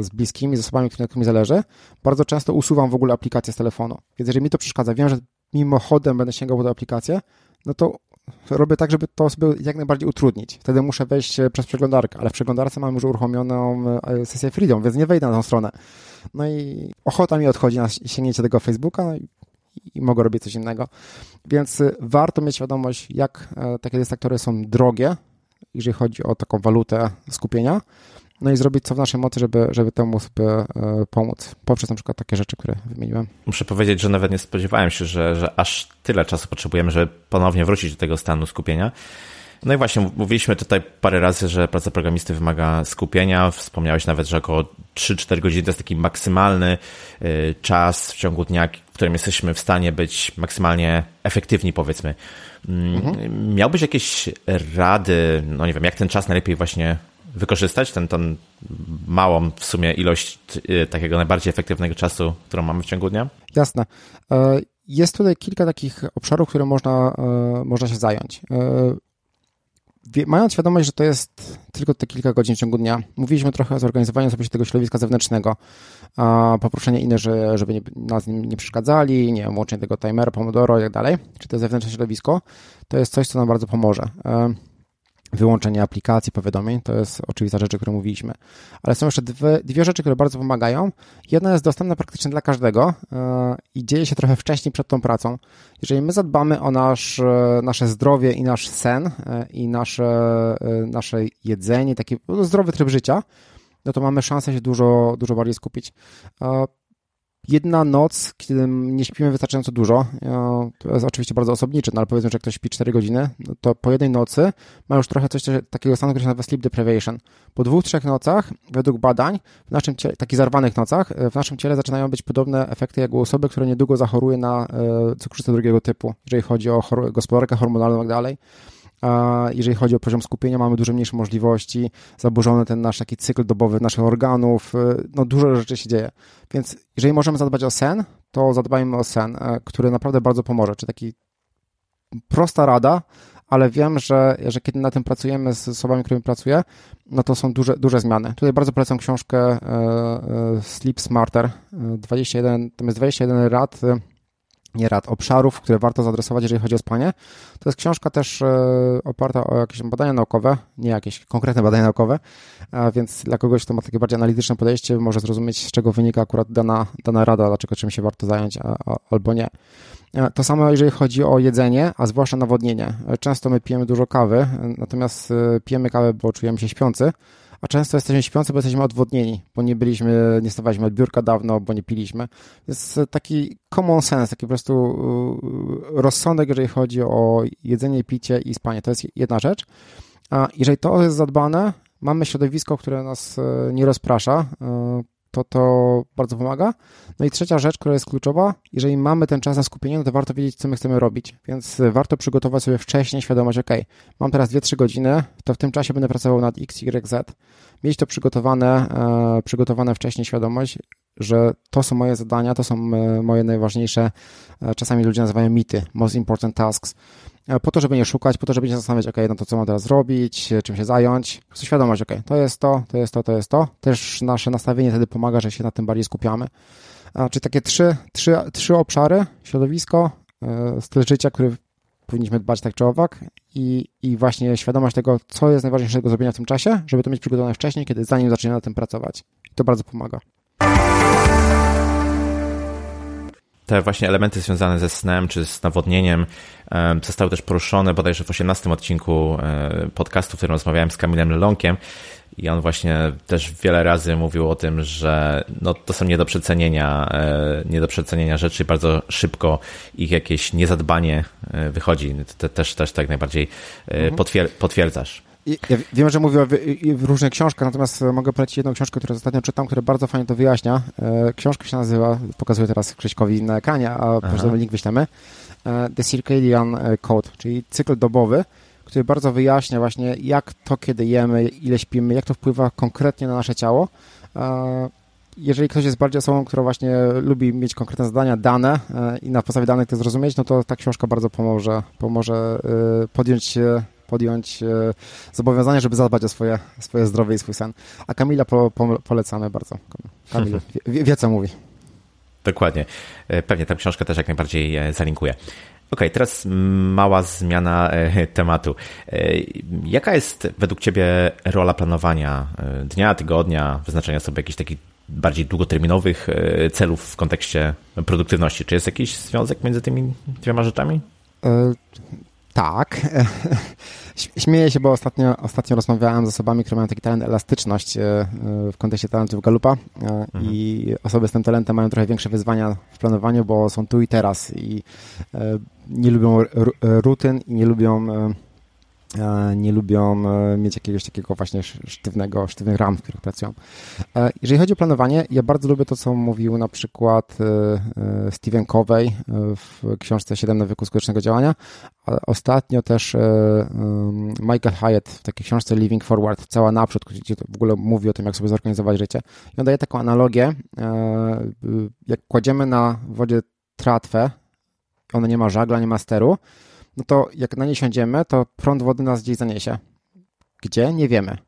z bliskimi, z osobami, którymi zależy, bardzo często usuwam w ogóle aplikację z telefonu. Więc jeżeli mi to przeszkadza, wiem, że mimochodem będę sięgał po tę aplikację, no to robię tak, żeby to sobie jak najbardziej utrudnić. Wtedy muszę wejść e, przez przeglądarkę, ale w przeglądarce mam już uruchomioną e, sesję Freedom, więc nie wejdę na tą stronę. No i ochota mi odchodzi na sięgnięcie tego Facebooka no i, mogę robić coś innego. Więc e, warto mieć świadomość, jak takie dystraktory są drogie, jeżeli chodzi o taką walutę skupienia, no i zrobić co w naszej mocy, żeby, żeby temu sobie pomóc, poprzez na przykład takie rzeczy, które wymieniłem. Muszę powiedzieć, że nawet nie spodziewałem się, że, że aż tyle czasu potrzebujemy, żeby ponownie wrócić do tego stanu skupienia. No i właśnie, mówiliśmy tutaj parę razy, że praca programisty wymaga skupienia. Wspomniałeś nawet, że około 3-4 godziny to jest taki maksymalny e, czas w ciągu dnia, w którym jesteśmy w stanie być maksymalnie efektywni, powiedzmy. Mm, mhm. Miałbyś jakieś rady, no nie wiem, jak ten czas najlepiej właśnie wykorzystać, ten, ten małą w sumie ilość y, takiego najbardziej efektywnego czasu, którą mamy w ciągu dnia? Jasne. E, jest tutaj kilka takich obszarów, które można, e, można się zająć. E, mając świadomość, że to jest tylko te kilka godzin w ciągu dnia, mówiliśmy trochę o zorganizowaniu sobie tego środowiska zewnętrznego, poproszenie innych, żeby nie, nas nie przeszkadzali, nie wiem, łączenie tego timera, pomodoro i tak dalej, czy to zewnętrzne środowisko, to jest coś, co nam bardzo pomoże wyłączenie aplikacji, powiadomień, to jest oczywista rzecz, o której mówiliśmy. Ale są jeszcze dwie, dwie rzeczy, które bardzo pomagają. Jedna jest dostępna praktycznie dla każdego yy, i dzieje się trochę wcześniej przed tą pracą. Jeżeli my zadbamy o nasz, yy, nasze zdrowie i nasz sen yy, i nasze, nasze jedzenie, taki no, zdrowy tryb życia, no to mamy szansę się dużo, dużo bardziej skupić jedna noc, kiedy nie śpimy wystarczająco dużo, to jest oczywiście bardzo osobnicze, no ale powiedzmy, że ktoś śpi 4 godziny, no to po jednej nocy ma już trochę coś takiego stanu, który się nazywa sleep deprivation. Po dwóch, trzech nocach, według badań, w naszym ciele, takich zarwanych nocach, w naszym ciele zaczynają być podobne efekty jak u osoby, która niedługo zachoruje na e, cukrzycę drugiego typu, jeżeli chodzi o gospodarkę hormonalną i tak dalej a jeżeli chodzi o poziom skupienia, mamy dużo mniejsze możliwości, zaburzony ten nasz taki cykl dobowy naszych organów, y, no dużo rzeczy się dzieje. Więc jeżeli możemy zadbać o sen, to zadbajmy o sen, e, który naprawdę bardzo pomoże. Czy taki prosta rada, ale wiem, że, że kiedy na tym pracujemy z osobami, którymi pracuję, no to są duże, duże zmiany. Tutaj bardzo polecam książkę e, e, Sleep Smarter, 21, tam jest 21 rad nie rad, obszarów, które warto zaadresować, jeżeli chodzi o spanie. To jest książka też e, oparta o jakieś badania naukowe, nie jakieś konkretne badania naukowe, więc dla kogoś, kto ma takie bardziej analityczne podejście, może zrozumieć, z czego wynika akurat dana, dana rada, dlaczego czym się warto zająć, a, a, albo nie. E, to samo jeżeli chodzi o jedzenie, a zwłaszcza nawodnienie. E, często my pijemy dużo kawy, natomiast pijemy kawę, bo czujemy się śpiący, a często jesteśmy śpiący, bo jesteśmy odwodnieni, bo nie byliśmy, nie stawaliśmy od biurka dawno, bo nie piliśmy. Jest taki common sense, taki po prostu y, rozsądek, jeżeli chodzi o jedzenie, picie i spanie. To jest jedna rzecz. A jeżeli to jest zadbane, mamy środowisko, które nas y, nie rozprasza, y, to to bardzo pomaga. No i trzecia rzecz, która jest kluczowa, jeżeli mamy ten czas na skupienie, no to warto wiedzieć, co my chcemy robić, więc warto przygotować sobie wcześniej świadomość, ok, mam teraz 2-3 godziny, to w tym czasie będę pracował nad X, Y, Z. Mieć to przygotowane, e, przygotowane wcześniej świadomość, że to są moje zadania, to są e, moje najważniejsze, e, czasami ludzie nazywają mity, most important tasks, E, po to, żeby nie szukać, po to, żeby nie zastanawiać, ok, no to co mam teraz zrobić, czym się zająć. Po prostu świadomość, ok, to jest to, to jest to, to jest to. Też nasze nastawienie wtedy pomaga, że się na tym bardziej skupiamy. Czyli takie trzy, trzy, trzy obszary, środowisko, styl życia, który powinniśmy dbać tak czy owak i, i właśnie świadomość tego, co jest najważniejsze do zrobienia w tym czasie, żeby to mieć przygotowane wcześniej, kiedy zanim zaczniemy na tym pracować. I to bardzo pomaga te właśnie elementy związane ze snem czy z nawodnieniem zostały też poruszone bodajże w 18 odcinku e, podcastu, w którym rozmawiałem z Kamilem Lelonkiem i on właśnie też wiele razy mówił o tym, że no, to są nie do przecenienia, e, nie do przecenienia rzeczy, bardzo szybko ich jakieś niezadbanie e, wychodzi. Ty też, też tak najbardziej mhm. potwierdzasz. Ja wiem, że mówię w różnych książkach, natomiast mogę polecić jedną książkę, którą ostatnio czytam, która bardzo fajnie to wyjaśnia. E, książka się nazywa, pokazuję teraz Krzyśkowi na ekranie, a każdy link wyślemy. E, The Circadian Code, czyli cykl dobowy, który bardzo wyjaśnia właśnie, jak to, kiedy jemy, ile śpimy, jak to wpływa konkretnie na nasze ciało. Jeżeli ktoś jest bardziej osobą, która właśnie lubi mieć konkretne zadania, dane i na podstawie danych to zrozumieć, no to ta książka bardzo pomoże, pomoże podjąć się podjąć e, zobowiązanie, żeby zadbać o swoje, swoje zdrowie i swój sen. A Kamila po, po, polecamy bardzo. Kamil wie, wie, co mówi. Dokładnie. E, pewnie tę książkę też jak najbardziej e, zalinkuję. OK, teraz mała zmiana tematu. Jaka jest według Ciebie rola planowania dnia, tygodnia, wyznaczenia sobie jakichś takich bardziej długoterminowych celów w kontekście produktywności? Czy jest jakiś związek między tymi dwiema rzeczami? Tak. Śmieję się, bo ostatnio, ostatnio rozmawiałem z osobami, które mają taki talent elastyczność e, e, w kontekście talentów Galupa e, mhm. i osoby z tym talentem mają trochę większe wyzwania w planowaniu, bo są tu i teraz i nie lubią rutyn i nie lubią nie lubią e, mieć jakiegoś takiego właśnie sztywnego, sztywnych ram, w których pracują. E, jeżeli chodzi o planowanie, ja bardzo lubię to, co mówił na przykład Steven Covey w książce 7 nawyków skutecznego działania. Ostatnio też Michael Hyatt w takiej książce Living Forward, cała naprzód, gdzie w ogóle mówi o tym, jak sobie zorganizować życie. I on daje taką analogię, jak kładziemy na wodzie tratwę, ona nie ma żagla, nie ma steru, no to jak na nie siądziemy, to prąd wody nas gdzieś zaniesie. Gdzie? Nie wiemy.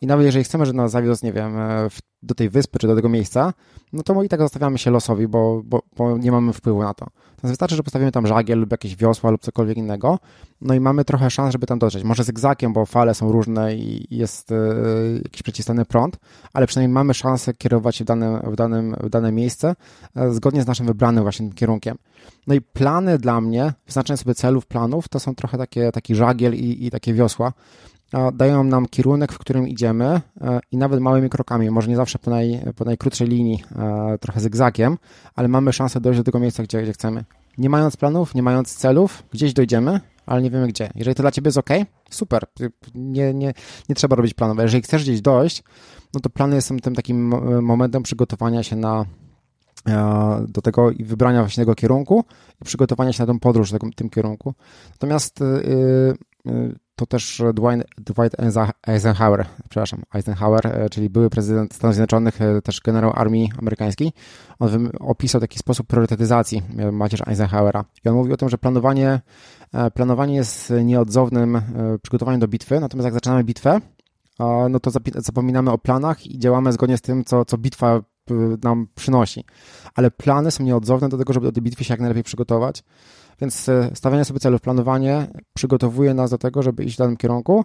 I nawet jeżeli chcemy, żeby nas zawiózł, nie wiem, e, do tej wyspy czy do tego miejsca, no to i tak zostawiamy się losowi, bo, bo, bo nie mamy wpływu na to. Więc wystarczy, że postawimy tam żagiel lub jakieś wiosła lub cokolwiek innego, no i mamy trochę szans, żeby tam dotrzeć. Może zygzakiem, bo fale są różne i jest yy, jakiś przeciwstawny prąd, ale przynajmniej mamy szansę kierować się w, dane, w, danym, w dane miejsce yy, zgodnie z naszym wybranym właśnie kierunkiem. No i plany dla mnie, wyznaczenie sobie celów, planów, to są trochę takie, taki żagiel i, i takie wiosła, dają nam kierunek, w którym idziemy e, i nawet małymi krokami, może nie zawsze po, naj, po najkrótszej linii, e, trochę zygzakiem, ale mamy szansę dojść do tego miejsca, gdzie, gdzie chcemy. Nie mając planów, nie mając celów, gdzieś dojdziemy, ale nie wiemy gdzie. Jeżeli to dla ciebie jest ok, super, nie, nie, nie trzeba robić planów. Jeżeli chcesz gdzieś dojść, no to plany są tym takim momentem przygotowania się na, e, do tego i wybrania właśnie tego kierunku i przygotowania się na tą podróż w tym kierunku. Natomiast yy, yy, to też Dwight, Eisenhower, przepraszam, Eisenhower, e, czyli były prezydent Stanów Zjednoczonych, e, też generał armii amerykańskiej. On opisał taki sposób priorytetyzacji e, macierz Eisenhowera. I on mówił o tym, że planowanie, planowanie jest nieodzownym przygotowaniem do bitwy, natomiast jak zaczynamy bitwę, no to zapominamy o planach i działamy zgodnie z tym, co, co bitwa nam przynosi. Ale plany są nieodzowne do tego, żeby do tej bitwy się jak najlepiej przygotować. Więc e, stawianie sobie celów, planowanie przygotowuje nas do tego, żeby iść w danym kierunku,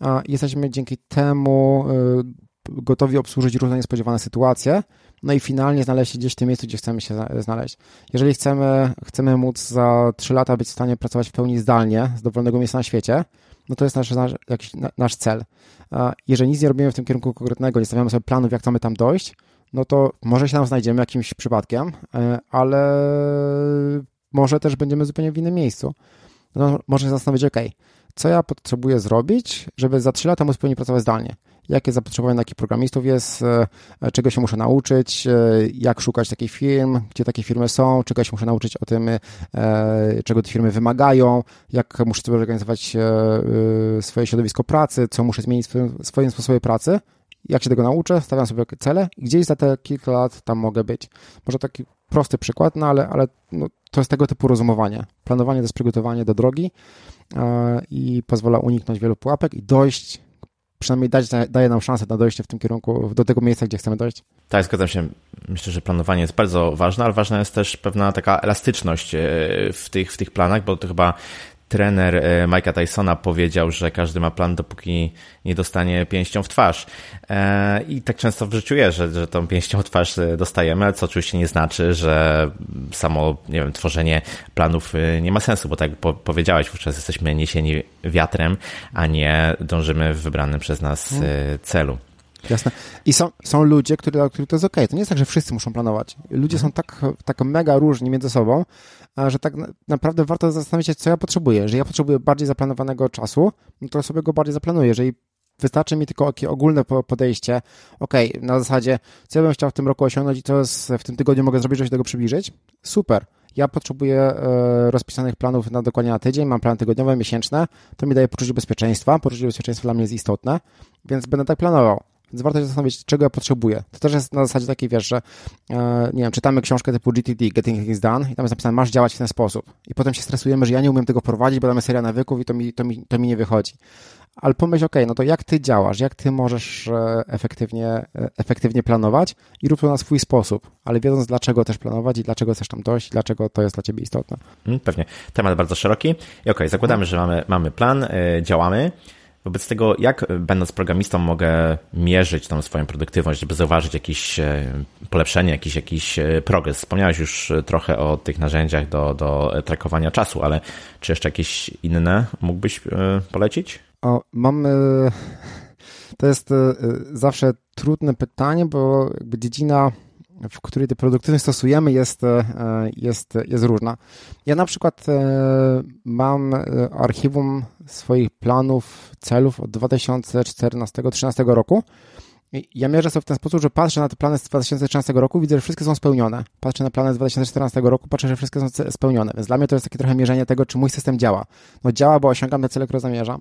a jesteśmy dzięki temu e, gotowi obsłużyć różne niespodziewane sytuacje, no i finalnie znaleźć się gdzieś w tym miejscu, gdzie chcemy się znaleźć. Jeżeli chcemy, chcemy móc za 3 lata być w stanie pracować w pełni zdalnie, z dowolnego miejsca na świecie, no to jest nasz, nasz, jakiś, nasz cel. Jeżeli nic nie robimy w tym kierunku konkretnego, nie stawiamy sobie planów, jak chcemy tam dojść, no to może się tam znajdziemy jakimś przypadkiem, e, ale może też będziemy zupełnie w innym miejscu. No, można się zastanowić, ok, co ja potrzebuję zrobić, żeby za 3 lata móc pełni pracować zdalnie? Jakie zapotrzebowanie takich programistów jest, e, czego się muszę nauczyć, e, jak szukać takich firm, gdzie takie firmy są, czego się muszę nauczyć o tym, e, czego te firmy wymagają, jak muszę sobie organizować swoje środowisko pracy, co muszę zmienić w swoim sposobie pracy, jak się tego nauczę, stawiam sobie cele. Gdzieś za te kilka lat tam mogę być. Może taki prosty przykład, no ale, ale no, to jest tego typu rozumowanie. Planowanie to jest przygotowanie do drogi e, i pozwala uniknąć wielu pułapek i dojść, przynajmniej dać, daje nam szansę na dojście w tym kierunku, do tego miejsca, gdzie chcemy dojść. Tak, zgadzam się. Myślę, że planowanie jest bardzo ważne, ale ważna jest też pewna taka elastyczność e, w tych, w tych planach, bo to chyba trener e, Mike'a Tysona powiedział, że każdy ma plan, dopóki nie dostanie pięścią w twarz. E, I tak często w życiu jest, że, że tą pięścią w twarz e, dostajemy, co oczywiście nie znaczy, że samo, nie wiem, tworzenie planów nie ma sensu, bo tak jak powiedziałeś, wówczas jesteśmy niesieni wiatrem, a nie dążymy w wybranym przez nas celu. Jasne. I są, są ludzie, którzy, dla których to jest ok. To nie jest tak, że wszyscy muszą planować. Ludzie są tak, tak mega różni między sobą, że tak naprawdę warto zastanowić się, co ja potrzebuję. Jeżeli ja potrzebuję bardziej zaplanowanego czasu, no to sobie go bardziej zaplanuję. Jeżeli wystarczy mi tylko takie ogólne podejście, ok, na zasadzie, co ja bym chciał w tym roku osiągnąć i co w tym tygodniu mogę zrobić, żeby się tego przybliżyć, super. Ja potrzebuję e, rozpisanych planów na dokładnie na tydzień, mam plany tygodniowe, miesięczne, to mi daje poczucie bezpieczeństwa, poczucie bezpieczeństwa dla mnie jest istotne, więc będę tak planował. Więc warto się zastanowić, czego ja potrzebuję. To też jest na zasadzie takiej, wiesz, że e, nie wiem, czytamy książkę typu GTD, Getting Things Done i tam jest napisane, masz działać w ten sposób. I potem się stresujemy, że ja nie umiem tego prowadzić, bo jest seria nawyków i to mi, to mi, to mi nie wychodzi. Ale pomyśl, ok, no to jak ty działasz, jak ty możesz e, efektywnie, e, efektywnie planować i rób to na swój sposób, ale wiedząc dlaczego też planować i dlaczego chcesz tam dojść, dlaczego to jest dla ciebie istotne. Mm, pewnie. Temat bardzo szeroki. I ok, zakładamy, że mamy, mamy plan, działamy. Wobec tego, jak będąc programistą mogę mierzyć tą swoją produktywność, żeby zauważyć jakieś e, polepszenie, jakiś, jakiś e, progres? Wspomniałeś już trochę o tych narzędziach do, do trakowania czasu, ale czy jeszcze jakieś inne mógłbyś e, polecić? O, mam. To jest zawsze trudne pytanie, bo jakby dziedzina w której te produktywność stosujemy, jest, e, jest, jest różna. Ja na przykład e, mam e, archiwum swoich planów, celów od 2014-2013 roku. Ja mierzę sobie w ten sposób, że patrzę na te plany z 2013 roku, widzę, że wszystkie są spełnione. Patrzę na plany z 2014 roku, patrzę, że wszystkie są spełnione. Więc dla mnie to jest takie trochę mierzenie tego, czy mój system działa. No działa, bo osiągam te cele, które zamierzam.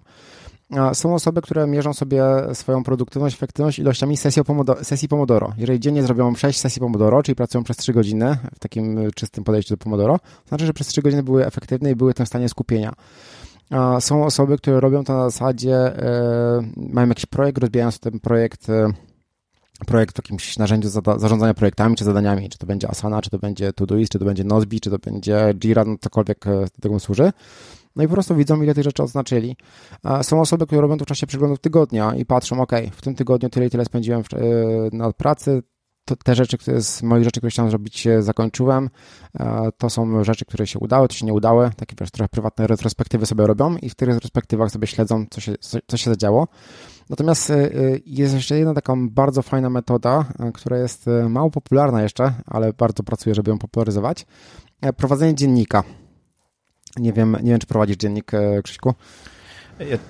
Są osoby, które mierzą sobie swoją produktywność, efektywność ilościami sesji pomodoro. Jeżeli dziennie zrobią 6 sesji Pomodoro, czyli pracują przez 3 godziny w takim czystym podejściu do Pomodoro, to znaczy, że przez 3 godziny były efektywne i były w tym stanie skupienia. Są osoby, które robią to na zasadzie, e, mają jakiś projekt, rozbijają sobie ten projekt e, projekt w jakimś narzędziu zarządzania projektami czy zadaniami, czy to będzie Asana, czy to będzie Todoist, czy to będzie Nozbi, czy to będzie Jira, no cokolwiek tego służy. No i po prostu widzą, ile tych rzeczy odznaczyli. Są osoby, które robią to w czasie przeglądów tygodnia i patrzą, ok, w tym tygodniu tyle i tyle spędziłem e, na pracy, to, te rzeczy, które z moich rzeczy, które chciałem zrobić, zakończyłem. E, to są rzeczy, które się udały, to się nie udały. Takie wiesz, trochę prywatne retrospektywy sobie robią i w tych retrospektywach sobie śledzą, co się, co, się zadziało. Natomiast e, jest jeszcze jedna taka bardzo fajna metoda, która jest mało popularna jeszcze, ale bardzo pracuję, żeby ją popularyzować. Prowadzenie dziennika. Nie wiem, nie wiem czy prowadzisz dziennik, e, Krzyśku?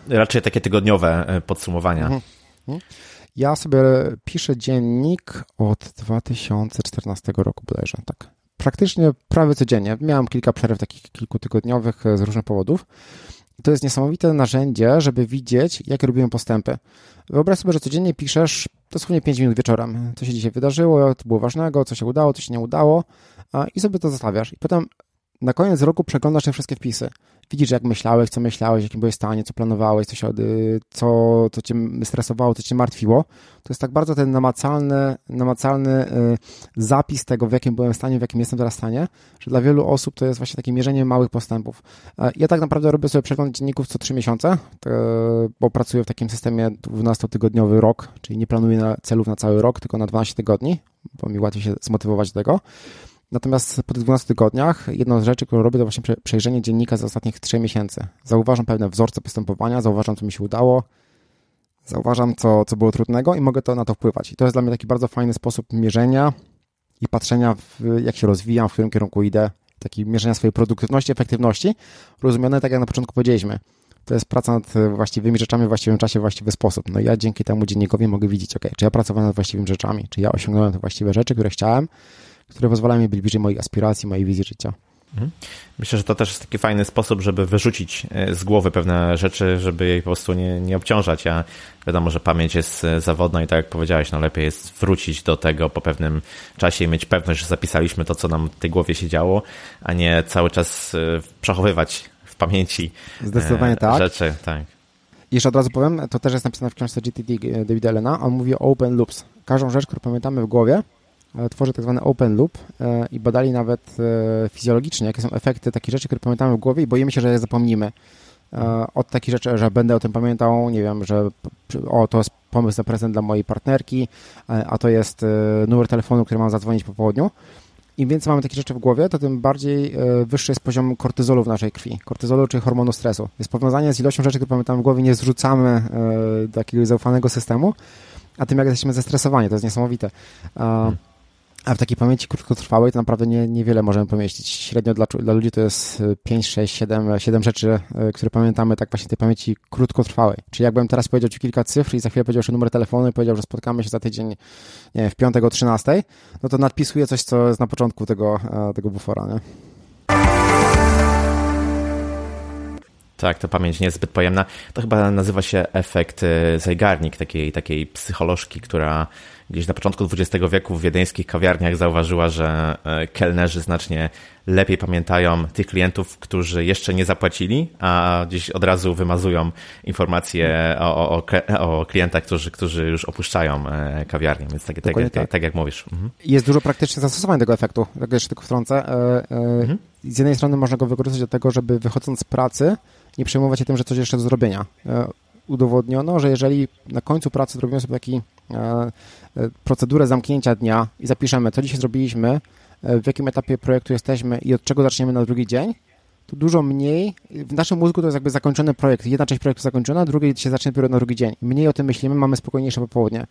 Raczej takie tygodniowe e, podsumowania. Mhm. mhm. Ja sobie piszę dziennik od 2014 roku bodajże, tak. Praktycznie prawie codziennie. Miałem kilka przerw takich kilkutygodniowych e, z różnych powodów. To jest niesamowite narzędzie, żeby widzieć, jakie robiłem postępy. Wyobraź sobie, że codziennie piszesz dosłownie 5 minut wieczorem, co się dzisiaj wydarzyło, co było ważnego, co się udało, co się nie udało i sobie to zostawiasz. I potem na koniec roku przeglądasz te wszystkie wpisy. Widzisz, jak myślałeś, co myślałeś, jakim byłeś stanie, co planowałeś, co, się, co, co cię stresowało, co cię martwiło. To jest tak bardzo ten namacalny, namacalny y, zapis tego, w jakim byłem stanie, w jakim jestem teraz stanie, że dla wielu osób to jest właśnie takie mierzenie małych postępów. E, ja tak naprawdę robię sobie przegląd dzienników co trzy miesiące, bo pracuję w takim systemie 12-tygodniowy rok, czyli nie planuję celów na cały rok, tylko na 12 tygodni, bo mi łatwiej się zmotywować do tego. Natomiast po tych 12 tygodniach jedną z rzeczy, którą robię, to właśnie przejrzenie dziennika z ostatnich 3 miesięcy. Zauważam pewne wzorce postępowania, zauważam, co mi się udało, zauważam, co, co było trudnego i mogę to na to wpływać. I to jest dla mnie taki bardzo fajny sposób mierzenia i patrzenia, w, jak się rozwijam, w którym kierunku idę, taki mierzenia swojej produktywności, efektywności, rozumiane tak jak na początku powiedzieliśmy. To jest praca nad właściwymi rzeczami w właściwym czasie, w właściwy sposób. No ja dzięki temu dziennikowi mogę widzieć, ok, czy ja pracowałem nad właściwymi rzeczami, czy ja osiągnąłem te właściwe rzeczy, które chciałem, które pozwalają mi być bliżej moich aspiracji, mojej wizji życia. Mhm. Myślę, że to też jest taki fajny sposób, żeby wyrzucić e, z głowy pewne rzeczy, żeby jej po prostu nie, nie obciążać. Ja wiadomo, że pamięć jest e, zawodna i tak jak powiedziałeś, no lepiej jest wrócić do tego po pewnym czasie i mieć pewność, że zapisaliśmy to, co nam w tej głowie się działo, a nie cały czas e, przechowywać w pamięci Zdecydowanie tak. rzeczy. Tak. I jeszcze od razu powiem, to też jest napisane w książce GTD Davida Elena, on mówi o open loops. Każdą rzecz, którą pamiętamy w głowie, tworzy tak zwany open loop e, i badali nawet e, fizjologicznie, jakie są efekty takich rzeczy, które pamiętamy w głowie i boimy się, że je zapomnimy. Od takich rzeczy, że będę o tym pamiętał, nie wiem, że o, to jest pomysł na prezent dla mojej partnerki, a to jest numer telefonu, który mam zadzwonić po południu. Im więcej mamy takich rzeczy w głowie, to tym bardziej wyższy jest poziom kortyzolu w naszej krwi. Kortyzolu, czyli hormonu stresu. Jest powiązanie z ilością rzeczy, które pamiętamy w głowie, nie zrzucamy do jakiegoś zaufanego systemu, a tym jak jesteśmy zestresowani, to jest niesamowite. Hmm. A w takiej pamięci krótkotrwałej to naprawdę nie, niewiele możemy pomieścić. Średnio dla, dla ludzi to jest 5, 6, 7, 7 rzeczy, e, które pamiętamy tak właśnie tej pamięci krótkotrwałej. Czyli jakbym teraz powiedział Ci kilka cyfr i za chwilę powiedział jeszcze numer telefonu i powiedział, że spotkamy się za tydzień nie w piątek o 13, no to nadpisuję coś, co jest na początku tego, e, tego bufora. Nie? Tak, to pamięć nie jest zbyt pojemna. To chyba nazywa się efekt e, zajgarnik, takiej, takiej psycholożki, która gdzieś na początku XX wieku w wiedeńskich kawiarniach zauważyła, że e, kelnerzy znacznie lepiej pamiętają tych klientów, którzy jeszcze nie zapłacili, a gdzieś od razu wymazują informacje o, o, o klientach, którzy, którzy już opuszczają e, kawiarnię, więc tak, tak, tak, tak, jak mówisz. Mhm. Jest dużo praktycznych zastosowań tego efektu, tak jeszcze tylko wtrącę. Mhm. Z jednej strony można go wykorzystać do tego, żeby wychodząc z pracy nie przejmować się tym, że coś jeszcze do zrobienia. E, udowodniono, że jeżeli na końcu pracy zrobimy sobie taki e, e, procedurę zamknięcia dnia i zapiszemy, co dzisiaj zrobiliśmy, w jakim etapie projektu jesteśmy i od czego zaczniemy na drugi dzień, to dużo mniej, w naszym mózgu to jest jakby zakończony projekt. Jedna część projektu zakończona, druga się zacznie dopiero na drugi dzień. Mniej o tym myślimy, mamy spokojniejsze popołudnie.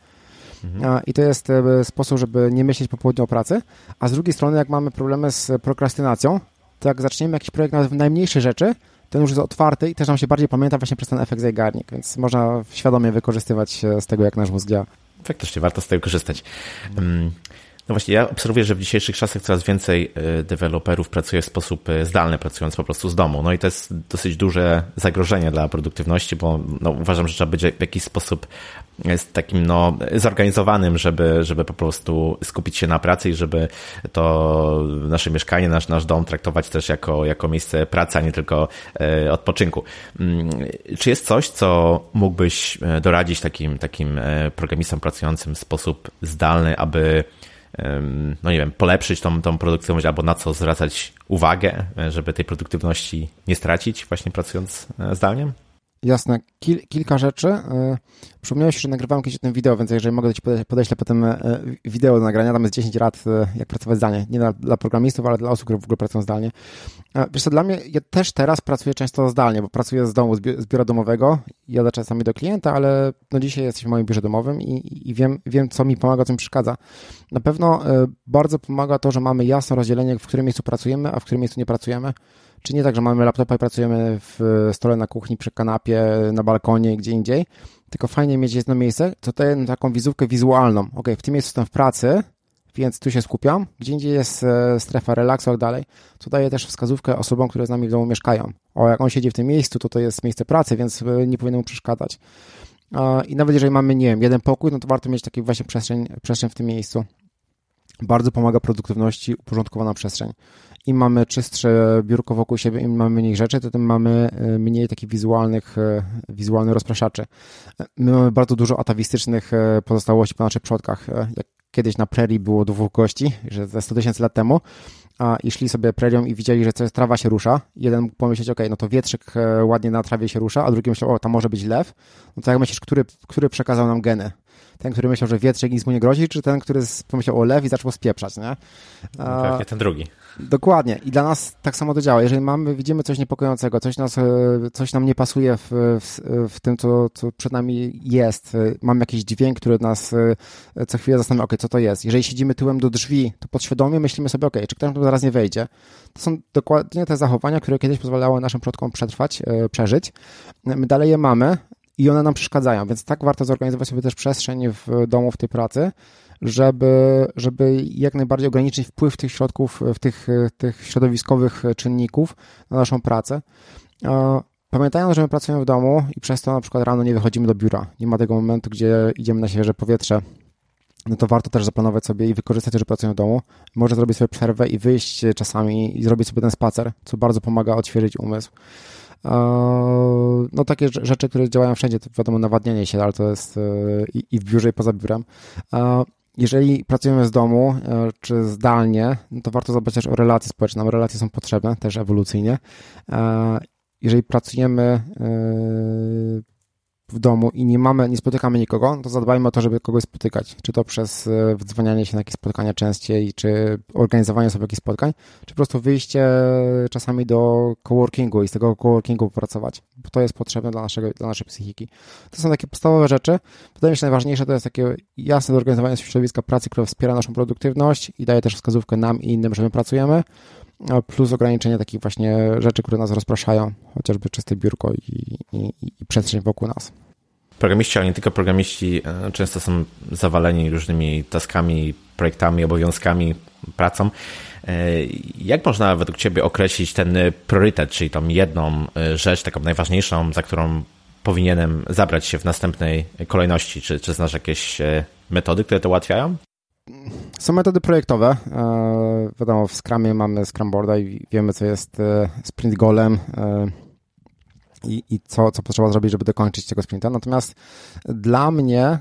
Mhm. I to jest sposób, żeby nie myśleć po południu o pracy. A z drugiej strony, jak mamy problemy z prokrastynacją, to jak zaczniemy jakiś projekt nawet w najmniejsze rzeczy, ten już jest otwarty i też nam się bardziej pamięta właśnie przez ten efekt zajgarnik, więc można świadomie wykorzystywać z tego, jak nasz mózg działa. Faktycznie warto z tego korzystać. Mm, no właśnie, ja obserwuję, że w dzisiejszych czasach coraz więcej e, deweloperów pracuje w sposób e, zdalny, pracując po prostu z domu. No i to jest dosyć duże zagrożenie dla produktywności, bo no, uważam, że trzeba być w jakiś sposób jest takim no, zorganizowanym, żeby, żeby po prostu skupić się na pracy i żeby to nasze mieszkanie, nasz, nasz dom traktować też jako, jako miejsce pracy, a nie tylko odpoczynku. Mm, czy jest coś, co mógłbyś doradzić takim, takim programistom pracującym w sposób zdalny, aby no nie wiem, polepszyć tą, tą produktywność albo na co zwracać uwagę, żeby tej produktywności nie stracić właśnie pracując e, zdalnie? Jasne. Kil, kilka rzeczy. E, przypomniałeś, że nagrywałem kiedyś o tym wideo, więc jeżeli mogę, to Ci podeślę potem e, wideo do nagrania. Tam jest 10 rad, jak pracować zdalnie. Nie dla, dla programistów, ale dla osób, które w ogóle pracują zdalnie. Wiesz co, dla mnie, ja też teraz pracuję często zdalnie, bo pracuję z domu, z biura domowego. Jadę czasami do klienta, ale no dzisiaj jesteśmy w moim biurze domowym i, i wiem, wiem, co mi pomaga, co mi przeszkadza. Na pewno bardzo pomaga to, że mamy jasne rozdzielenie, w którym miejscu pracujemy, a w którym miejscu nie pracujemy. Czy nie tak, że mamy laptopa i pracujemy w stole na kuchni, przy kanapie, na balkonie, gdzie indziej, tylko fajnie mieć jedno miejsce, to daje taką wizówkę wizualną. Ok, w tym miejscu jestem w pracy, więc tu się skupiam. Gdzie indziej jest e, strefa relaksu, jak dalej. To daje też wskazówkę osobom, które z nami w domu mieszkają. O, jak on siedzi w tym miejscu, to to jest miejsce pracy, więc e, nie powinno mu przeszkadzać. I nawet jeżeli mamy, nie wiem, jeden pokój, no to warto mieć taką właśnie przestrzeń, przestrzeń w tym miejscu. Bardzo pomaga produktywności uporządkowana przestrzeń im mamy czystsze biurko wokół siebie, im mamy mniej rzeczy, to tym mamy e, mniej takich wizualnych, e, wizualnych rozpraszaczy. My mamy bardzo dużo atawistycznych e, pozostałości po naszych przodkach. Jak kiedyś na prerii było dwóch gości, że ze 100 tysięcy lat temu, a, i szli sobie prerią i widzieli, że trawa się rusza. Jeden mógł pomyśleć, ok, no to wietrzyk ładnie na trawie się rusza, a drugi myślał, o, tam może być lew. No to jak myślisz, który, który przekazał nam geny? Ten, który myślał, że wietrzyk nic mu nie grozi, czy ten, który pomyślał o lew i zaczął spieprzać, nie? A, Pewnie ten drugi. Dokładnie. I dla nas tak samo to działa. Jeżeli mamy, widzimy coś niepokojącego, coś, nas, e, coś nam nie pasuje w, w, w tym, co, co przed nami jest, e, mamy jakiś dźwięk, który nas e, co chwilę zastanawia, ok, co to jest. Jeżeli siedzimy tyłem do drzwi, to podświadomie myślimy sobie, ok, czy ktoś tu zaraz nie wejdzie. To są dokładnie te zachowania, które kiedyś pozwalały naszym przodkom przetrwać, przeżyć. My dalej je mamy i one nam przeszkadzają, więc tak warto zorganizować sobie też przestrzeń w domu, w tej pracy, żeby, żeby jak najbardziej ograniczyć wpływ tych środków, tych, tych środowiskowych czynników na naszą pracę. Pamiętając, że my pracujemy w domu i przez to na przykład rano nie wychodzimy do biura, nie ma tego momentu, gdzie idziemy na świeże powietrze, no to warto też zaplanować sobie i wykorzystać, że pracujemy w domu. Może zrobić sobie przerwę i wyjść czasami i zrobić sobie ten spacer, co bardzo pomaga odświeżyć umysł. No takie rzeczy, które działają wszędzie, to wiadomo nawadnianie się, ale to jest i w biurze i poza biurem. Jeżeli pracujemy z domu e, czy zdalnie, no to warto zadbać też o relacje społeczne. Nam relacje są potrzebne też ewolucyjnie. E, jeżeli pracujemy e, w domu i nie mamy, nie spotykamy nikogo, to zadbajmy o to, żeby kogoś spotykać. Czy to przez e, wdzwanianie się na jakieś spotkania częściej, czy organizowanie sobie jakichś spotkań, czy po prostu wyjście czasami do coworkingu i z tego coworkingu popracować, bo to jest potrzebne dla, naszego, dla naszej psychiki. To są takie podstawowe rzeczy. Wydaje mi się, najważniejsze to jest takie jasne zorganizowanie środowiska pracy, które wspiera naszą produktywność i daje też wskazówkę nam i innym, że my pracujemy plus ograniczenie takich właśnie rzeczy, które nas rozpraszają, chociażby czyste biurko i, i, i przestrzeń wokół nas. Programiści, ale nie tylko programiści, e, często są zawaleni różnymi taskami, projektami, obowiązkami, pracą. E, jak można według Ciebie określić ten priorytet, czyli tą jedną e, rzecz, taką najważniejszą, za którą powinienem zabrać się w następnej kolejności? Czy, czy znasz jakieś metody, które to ułatwiają? Są metody projektowe. Wiadomo, w Scrumie mamy Scrumboarda i wiemy, co jest sprint golem i, i co, co potrzeba zrobić, żeby dokończyć tego sprinta. Natomiast dla mnie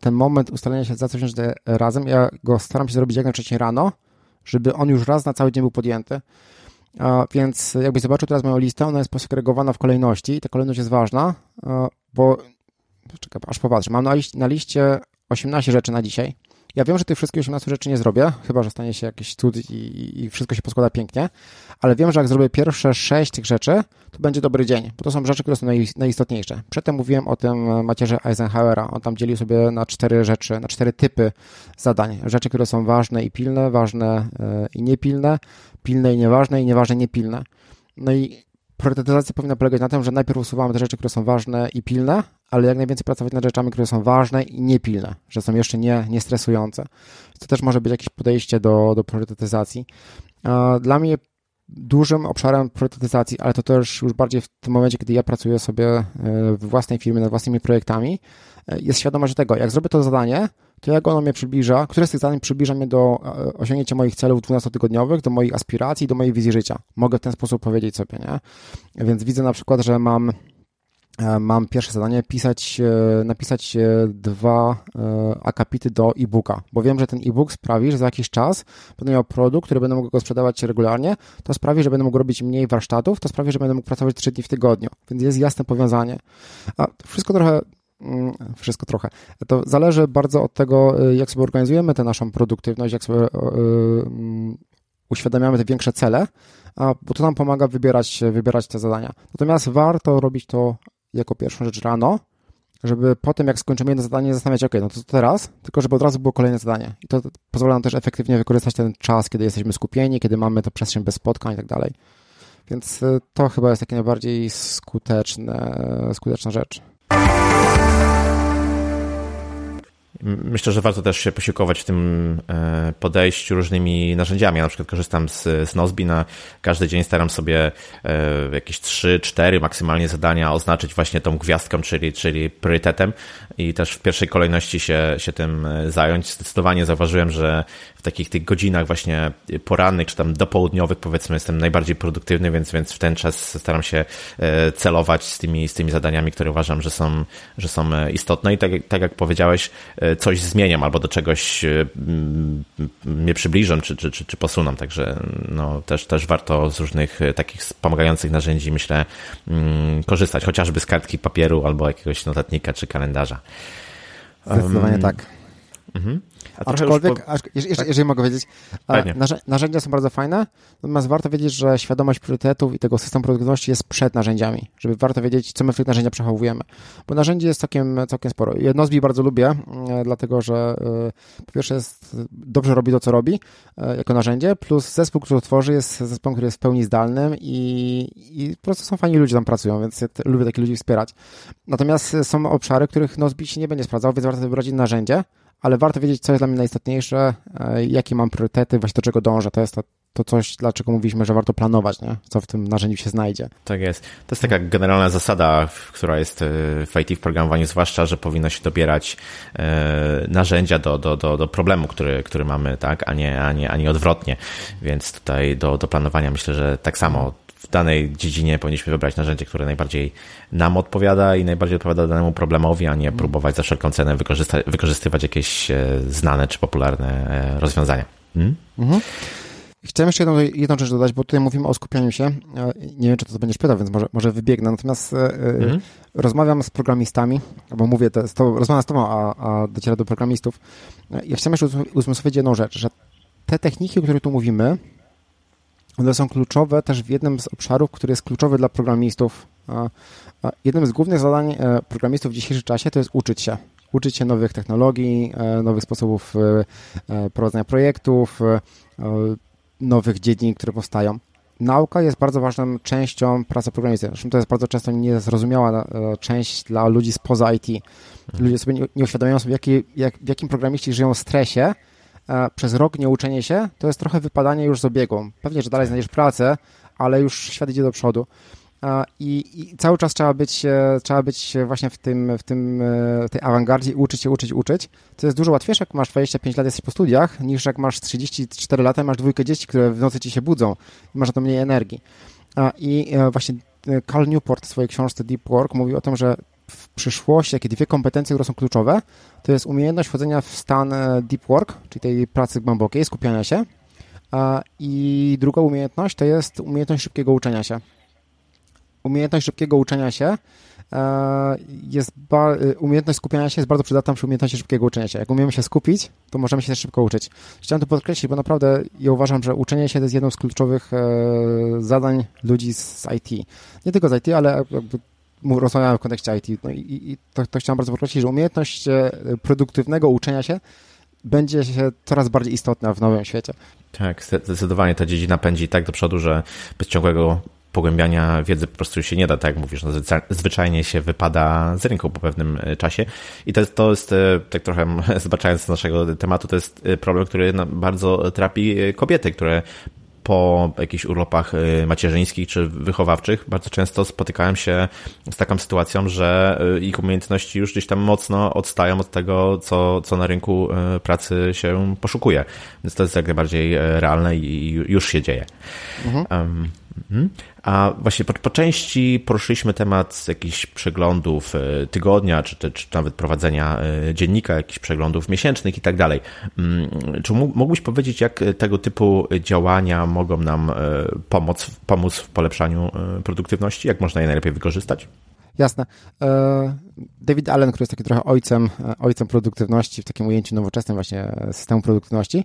ten moment ustalenia się za coś razem, ja go staram się zrobić jak najwcześniej rano, żeby on już raz na cały dzień był podjęty. Więc jakbyś zobaczył teraz moją listę, ona jest posegregowana w kolejności i ta kolejność jest ważna, bo czekaj, aż popatrzę. Mam na liście 18 rzeczy na dzisiaj. Ja wiem, że tych wszystkich 18 rzeczy nie zrobię, chyba że stanie się jakiś cud i, i wszystko się poskłada pięknie, ale wiem, że jak zrobię pierwsze 6 tych rzeczy, to będzie dobry dzień, bo to są rzeczy, które są najistotniejsze. Przedtem mówiłem o tym macierze Eisenhowera. On tam dzielił sobie na cztery rzeczy, na cztery typy zadań. Rzeczy, które są ważne i pilne, ważne e, i niepilne, pilne i nieważne i nieważne niepilne. No i priorytetyzacja powinna polegać na tym, że najpierw usuwamy te rzeczy, które są ważne i pilne, ale jak najwięcej pracować nad rzeczami, które są ważne i niepilne, że są jeszcze nie, nie stresujące. To też może być jakieś podejście do, do priorytetyzacji. Dla mnie dużym obszarem priorytetyzacji, ale to też już bardziej w tym momencie, kiedy ja pracuję sobie e, w własnej firmie nad własnymi projektami, e, jest świadomość tego, jak zrobię to zadanie, to jak ono mnie przybliża, które z tych zadań przybliża mnie do e, osiągnięcia moich celów 12-tygodniowych, do moich aspiracji, do mojej wizji życia. Mogę w ten sposób powiedzieć sobie, nie? Więc widzę na przykład, że mam mam pierwsze zadanie pisać, e, napisać dwa akapity do e-booka, bo wiem, że ten e-book sprawi, że za jakiś czas będę miał produkt, który będę mógł go sprzedawać regularnie, to sprawi, że będę mógł robić mniej warsztatów, to sprawi, że będę mógł pracować trzy dni w tygodniu, więc jest jasne powiązanie. A wszystko trochę Mm, wszystko trochę. To zależy bardzo od tego, jak sobie organizujemy tę naszą produktywność, jak sobie mm, uświadamiamy te większe cele, bo to nam pomaga wybierać, wybierać te zadania. Natomiast warto robić to jako pierwszą rzecz rano, żeby potem, jak skończymy jedno zadanie, zastanawiać, ok, no to teraz, tylko żeby od razu było kolejne zadanie. I to pozwala nam też efektywnie wykorzystać ten czas, kiedy jesteśmy skupieni, kiedy mamy to przestrzeń bez spotkań i tak dalej. Więc y, to chyba jest takie najbardziej skuteczne, skuteczna rzecz. Myślę, że warto też się posiłkować w tym e, podejściu różnymi narzędziami. Ja na przykład korzystam z, z Nozbi na każdy dzień staram sobie e, jakieś 3, 4 maksymalnie zadania oznaczyć właśnie tą gwiazdką, czyli, czyli priorytetem i też w pierwszej kolejności się, się tym e, zająć. Zdecydowanie zauważyłem, że w takich tych godzinach właśnie porannych, czy tam dopołudniowych powiedzmy jestem najbardziej produktywny, więc, więc w ten czas staram się celować z tymi, z tymi zadaniami, które uważam, że są, że są istotne i tak, tak jak powiedziałeś, coś zmieniam albo do czegoś e, mnie przybliżą czy, czy, czy, czy posuną. Także no, też, też warto z różnych e, takich wspomagających narzędzi, myślę, mm, korzystać, chociażby z kartki papieru albo jakiegoś notatnika czy kalendarza. Zdecydowanie um, tak. Mhm. Aczkolwiek, po... jeżeli, tak? jeżeli mogę wiedzieć, narzędzia są bardzo fajne, natomiast warto wiedzieć, że świadomość priorytetów i tego systemu produktywności jest przed narzędziami, żeby warto wiedzieć, co my w tych narzędziach przechowujemy, bo narzędzi jest całkiem, całkiem sporo. Jednozbi bardzo lubię, e, dlatego że e, po pierwsze jest, dobrze robi to, co robi e, jako narzędzie, plus zespół, który tworzy jest zespołem, który jest w pełni zdalnym i, i po prostu są fajni ludzie tam pracują, więc ja lubię takich ludzi wspierać. Natomiast są obszary, których Nozbi się nie będzie sprawdzał, więc warto wybrać narzędzie, ale warto wiedzieć, co jest dla mnie najistotniejsze, e, jakie mam priorytety, właśnie do czego dążę. To jest to, to coś, dlaczego mówiliśmy, że warto planować, nie? co w tym narzędziu się znajdzie. Tak jest. To jest taka generalna zasada, która jest e, w IT w programowaniu, zwłaszcza, że powinno się dobierać e, narzędzia do, do, do, do problemu, który, który mamy, tak, a nie, a nie, a nie odwrotnie. Więc tutaj do, do planowania myślę, że tak samo w danej dziedzinie powinniśmy wybrać narzędzie, które najbardziej nam odpowiada i najbardziej odpowiada danemu problemowi, a nie próbować za wszelką cenę wykorzystywać jakieś e, znane czy popularne e, rozwiązania. Hmm? Mhm. chciałem jeszcze jedną, jedną rzecz dodać, bo tutaj mówimy o skupianiu się. Nie wiem, czy to będziesz pytał, więc może, może wybiegnę. Natomiast mhm. rozmawiam z programistami, albo mówię, to, to, rozmawiam z tobą, a, a dociera do programistów. Ja chciałem jeszcze uzmysłowić jedną rzecz, że te techniki, o których tu mówimy, one są kluczowe też w jednym z obszarów, który jest kluczowy dla programistów. Jednym z głównych zadań e, programistów w dzisiejszym czasie to jest uczyć się. Uczyć się nowych technologii, e, nowych sposobów e, prowadzenia projektów, nowych dziedzin, które powstają. Nauka jest bardzo ważną częścią pracy programisty. Zresztą to jest bardzo często niezrozumiała część dla ludzi spoza IT. Ludzie sobie nie uświadamiają sobie, jaki, jak, w jakim programiści żyją w stresie, przez rok nieuczenie się, to jest trochę wypadanie już z obiegu. Pewnie, że dalej znajdziesz pracę, ale już świat idzie do przodu. I, I, cały czas trzeba być, e, trzeba być właśnie w tym, w tym e, tej awangardzie uczyć się, uczyć, uczyć. To jest dużo łatwiejsze, jak masz 25 lat, jesteś po studiach, niż jak masz 34 lata masz dwójkę dzieci, które w nocy ci się budzą i masz na to mniej energii. I e, właśnie Cal Newport w swojej książce Deep Work mówi o tym, że w przyszłości takie dwie kompetencje, które są kluczowe, to jest umiejętność wchodzenia w stan e, deep work, czyli tej pracy głębokiej, skupiania się. I druga umiejętność to jest umiejętność szybkiego uczenia się. Umiejętność szybkiego uczenia się e, jest e, umiejętność skupiania się jest bardzo przydatna przy umiejętności szybkiego uczenia się. Jak umiemy się skupić, to możemy się szybko uczyć. Chciałem to podkreślić, bo naprawdę ja uważam, że uczenie się to jest jedną z kluczowych zadań ludzi z IT. Nie tylko z IT, ale rozmawiamy w kontekście IT. No i, i to, to chciałem bardzo podkreślić, że umiejętność e, produktywnego uczenia się będzie się coraz bardziej istotna w nowym świecie. Tak, zdecydowanie ta dziedzina pędzi tak do przodu, że bez ciągłego pogłębiania wiedzy po prostu się nie da, tak jak mówisz, no, zwyczajnie się wypada z rynku po pewnym e, czasie i to jest, to jest e, tak trochę zobaczając z naszego tematu, to jest problem, który bardzo trapi kobiety, które po jakichś urlopach y, macierzyńskich czy wychowawczych bardzo często spotykałem się z taką sytuacją, że y, ich umiejętności już gdzieś tam mocno odstają od tego, co, co na rynku y, pracy się poszukuje. Więc to jest jak najbardziej realne i już się dzieje. Mhm. Um, a właśnie po, po, części poruszyliśmy temat jakichś przeglądów e, tygodnia, czy, czy, czy nawet prowadzenia e, dziennika, jakichś przeglądów miesięcznych i tak dalej. Mm, czy mógłbyś powiedzieć, jak tego typu działania mogą nam e, pomóc, pomóc w polepszaniu produktywności? Jak można je najlepiej wykorzystać? Jasne. David Allen, który jest taki trochę ojcem, ojcem produktywności w takim ujęciu nowoczesnym właśnie systemu produktywności,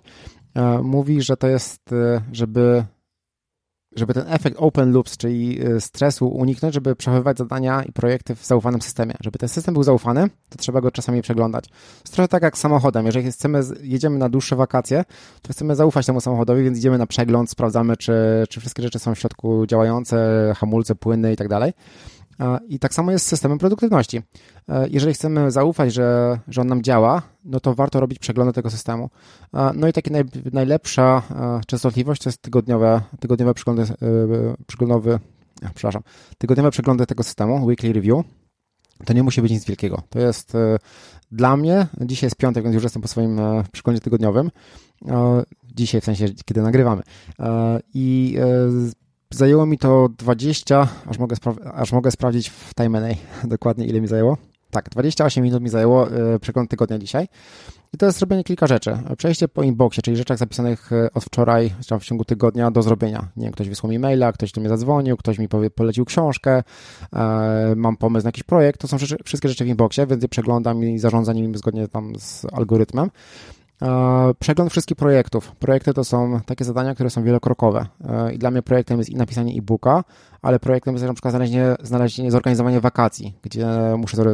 mówi, że to jest, żeby żeby ten efekt open loops, czyli y, stresu uniknąć, żeby przechowywać zadania i projekty w zaufanym systemie. Żeby ten system był zaufany, to trzeba go czasami przeglądać. To jest trochę tak jak samochodem. Jeżeli chcemy, jedziemy na dłuższe wakacje, to chcemy zaufać temu samochodowi, więc idziemy na przegląd, sprawdzamy, czy, czy wszystkie rzeczy są w środku działające, hamulce, płyny i tak dalej. I tak samo jest z systemem produktywności. E, jeżeli chcemy zaufać, że, że on nam działa, no to warto robić przeglądy tego systemu. No i taka naj, najlepsza e, częstotliwość to jest tygodniowe, tygodniowe przeglądy, e, przeglądowy, przepraszam, tygodniowe przeglądy tego systemu, weekly review. To nie musi być nic wielkiego. To jest dla mnie, dzisiaj jest piątek, więc już jestem po swoim przeglądzie tygodniowym. Dzisiaj, w sensie, kiedy nagrywamy. I Zajęło mi to 20, aż mogę, aż mogę sprawdzić w Time dokładnie ile mi zajęło. Tak, 28 minut mi zajęło yy, przegląd tygodnia dzisiaj. I to jest zrobienie kilka rzeczy. Przejście po inboxie, czyli rzeczach zapisanych e, od wczoraj, w ciągu tygodnia do zrobienia. Nie wiem, ktoś wysłał mi maila, ktoś do mnie zadzwonił, ktoś mi powie, polecił książkę, e, mam pomysł na jakiś projekt. To są rzeczy, wszystkie rzeczy w inboxie, więc je przeglądam i zarządzam nimi zgodnie tam z algorytmem. Przegląd wszystkich projektów. Projekty to są takie zadania, które są wielokrokowe. E, I dla mnie projektem jest i napisanie e-booka, ale projektem jest na przykład znalezienie, znalezienie zorganizowanie wakacji, gdzie muszę,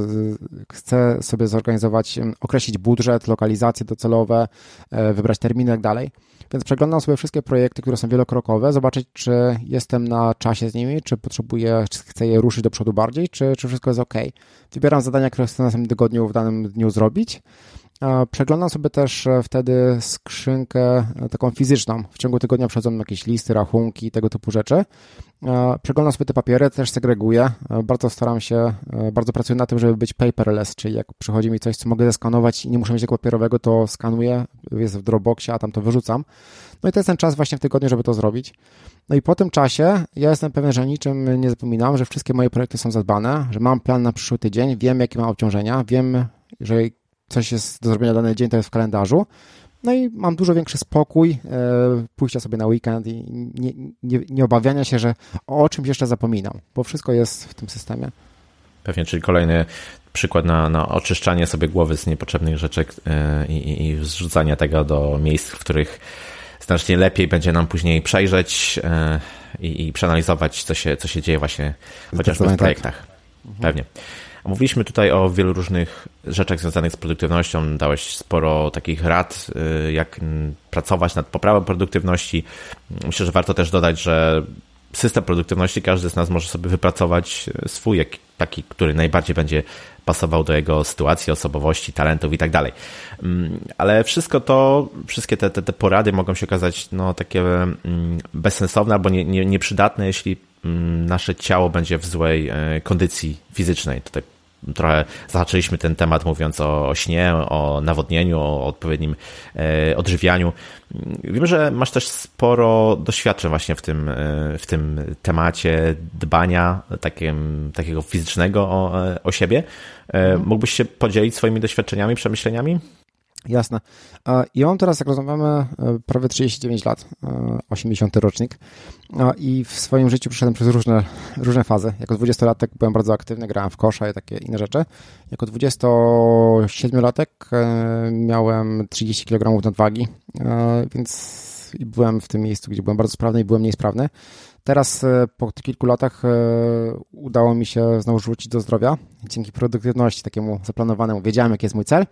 chcę sobie zorganizować, określić budżet, lokalizacje docelowe, e, wybrać terminy i tak dalej. Więc przeglądam sobie wszystkie projekty, które są wielokrokowe, zobaczyć, czy jestem na czasie z nimi, czy potrzebuję, czy chcę je ruszyć do przodu bardziej, czy, czy wszystko jest ok. Wybieram zadania, które chcę w następnym tygodniu, w danym dniu zrobić Przeglądam sobie też e, wtedy skrzynkę e, taką fizyczną. W ciągu tygodnia przechodzą jakieś listy, rachunki, tego typu rzeczy. Przeglądam sobie te papiery, też segreguję. E, bardzo staram się, bardzo pracuję na tym, żeby być paperless, czyli jak przychodzi mi coś, co mogę zeskanować i nie muszę mieć tego papierowego, to skanuję, jest w Dropboxie, a tam to wyrzucam. No i to jest ten czas właśnie w tygodniu, żeby to zrobić. No i po tym czasie ja jestem pewien, że niczym nie zapominam, że wszystkie moje projekty są zadbane, że mam plan na przyszły tydzień, wiem jakie mam obciążenia, wiem, że coś jest do zrobienia dany dzień, to jest w kalendarzu. No i mam dużo większy spokój, e, pójścia sobie na weekend i nie, nie, nie obawiania się, że o czymś jeszcze zapominam, bo wszystko jest w tym systemie. Pewnie, czyli kolejny przykład na, na oczyszczanie sobie głowy z niepotrzebnych rzeczy e, i, i zrzucania tego do miejsc, w których znacznie lepiej będzie nam później przejrzeć e, i, i przeanalizować, co się, co się dzieje właśnie chociażby w tak. projektach. Tak. Pewnie. Mówiliśmy tutaj o wielu różnych rzeczach związanych z produktywnością. Dałeś sporo takich rad, y, jak pracować nad poprawą produktywności. Myślę, że warto też dodać, że system produktywności każdy z nas może sobie wypracować swój, taki, który najbardziej będzie pasował do jego sytuacji, osobowości, talentów i tak dalej. Mm, ale wszystko to, wszystkie te, te, te porady mogą się okazać no, takie mm, bezsensowne albo nie, nie, nieprzydatne, jeśli mm, nasze ciało będzie w złej e, kondycji fizycznej. Tutaj trochę zahaczyliśmy ten temat mówiąc o, śnie, o nawodnieniu, o odpowiednim e, odżywianiu. Wiem, że masz też sporo doświadczeń właśnie w tym, e, w tym temacie dbania takim, takiego fizycznego o, o siebie. E, mógłbyś się podzielić swoimi doświadczeniami, przemyśleniami? Jasne. Ja mam teraz, jak rozmawiamy, e, prawie 39 lat, 80 e, rocznik i w swoim życiu przeszedłem przez różne, różne fazy. Jako 20-latek byłem bardzo aktywny, grałem w kosza i takie inne rzeczy. Jako 27-latek e, miałem 30 kg nadwagi, więc byłem w tym miejscu, gdzie byłem bardzo sprawny i byłem mniej sprawny. Teraz po kilku latach udało mi się znowu wrócić do zdrowia dzięki produktywności takiemu zaplanowanemu. Wiedziałem, jaki jest mój cel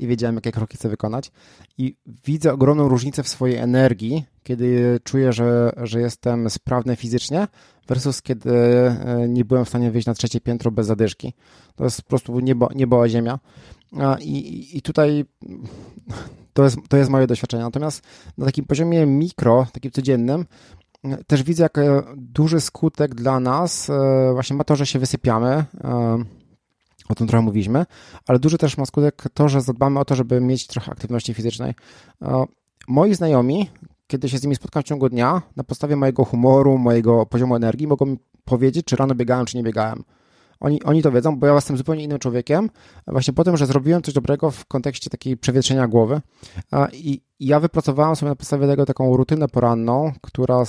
i wiedziałem, jakie kroki chcę wykonać. I widzę ogromną różnicę w swojej energii, kiedy czuję, że, że jestem sprawny fizycznie, versus kiedy e, nie byłem w stanie wyjść na trzecie piętro bez zadyszki. To jest po prostu niebo, niebo a ziemia. I, I tutaj to jest, to jest moje doświadczenie. Natomiast na takim poziomie mikro, takim codziennym, też widzę, jak e, duży skutek dla nas e, właśnie ma to, że się wysypiamy o tym trochę mówiliśmy, ale duży też ma skutek to, że zadbamy o to, żeby mieć trochę aktywności fizycznej. Moi znajomi, kiedy się z nimi spotkam w ciągu dnia, na podstawie mojego humoru, mojego poziomu energii, mogą mi powiedzieć, czy rano biegałem, czy nie biegałem. Oni, oni to wiedzą, bo ja jestem zupełnie innym człowiekiem, właśnie po tym, że zrobiłem coś dobrego w kontekście takiej przewietrzenia głowy. I ja wypracowałem sobie na podstawie tego taką rutynę poranną, która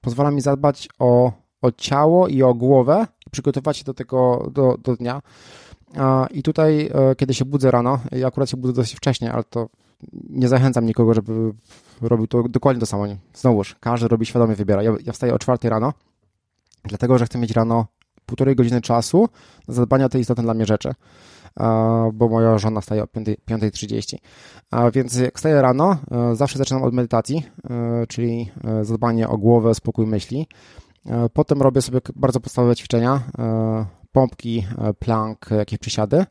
pozwala mi zadbać o, o ciało i o głowę przygotować się do tego do, do dnia. I tutaj, e, kiedy się budzę rano, ja akurat się budzę dosyć wcześnie, ale to nie zachęcam nikogo, żeby robił to dokładnie to samo. Znowuż, każdy robi świadomie, wybiera. Ja, ja wstaję o czwartej rano, dlatego, że chcę mieć rano półtorej godziny czasu na zadbanie o te istotne dla mnie rzeczy, bo moja żona staje o 5.30. A więc jak wstaję rano, e, zawsze zaczynam od medytacji, e, czyli zadbanie o głowę, spokój myśli. Potem robię sobie bardzo podstawowe ćwiczenia, pompki, e, plank, jakieś przysiady.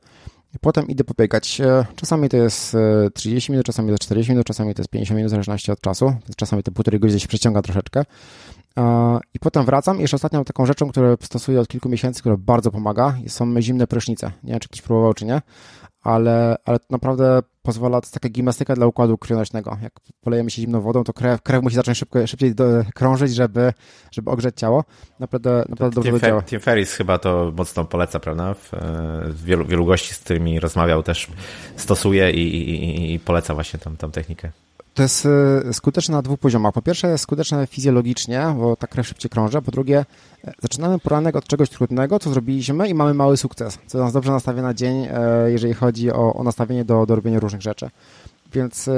Potem idę pobiegać. E, czasami to jest 30 e, minut, czasami to jest 40 minut, czasami to jest 50 minut, w zależności od czasu. Czasami te półtorej godziny się przeciąga troszeczkę. I potem wracam. Jeszcze ostatnią taką rzeczą, którą stosuję od kilku miesięcy, która bardzo pomaga, są zimne prysznice. Nie wiem, czy ktoś próbował, czy nie ale, ale to naprawdę pozwala, to jest taka gimnastyka dla układu krwionośnego. Jak polejemy się zimną wodą, to krew, krew musi zacząć szybko, szybciej do, krążyć, żeby, żeby ogrzeć ciało. Naprawdę, naprawdę dobrze Tim, działa. Tim Ferris chyba to mocno poleca, prawda? W, w wielu, wielu gości, z którymi rozmawiał, też stosuje i, i, i poleca właśnie tą, tą technikę. To jest e, skuteczne na dwóch poziomach. Po pierwsze jest skuteczne fizjologicznie, bo ta krew szybciej krąży, po drugie e, zaczynamy poranek od czegoś trudnego, co zrobiliśmy i mamy mały sukces, co nas dobrze nastawia na dzień, e, jeżeli chodzi o, o nastawienie do, do robienia różnych rzeczy. Więc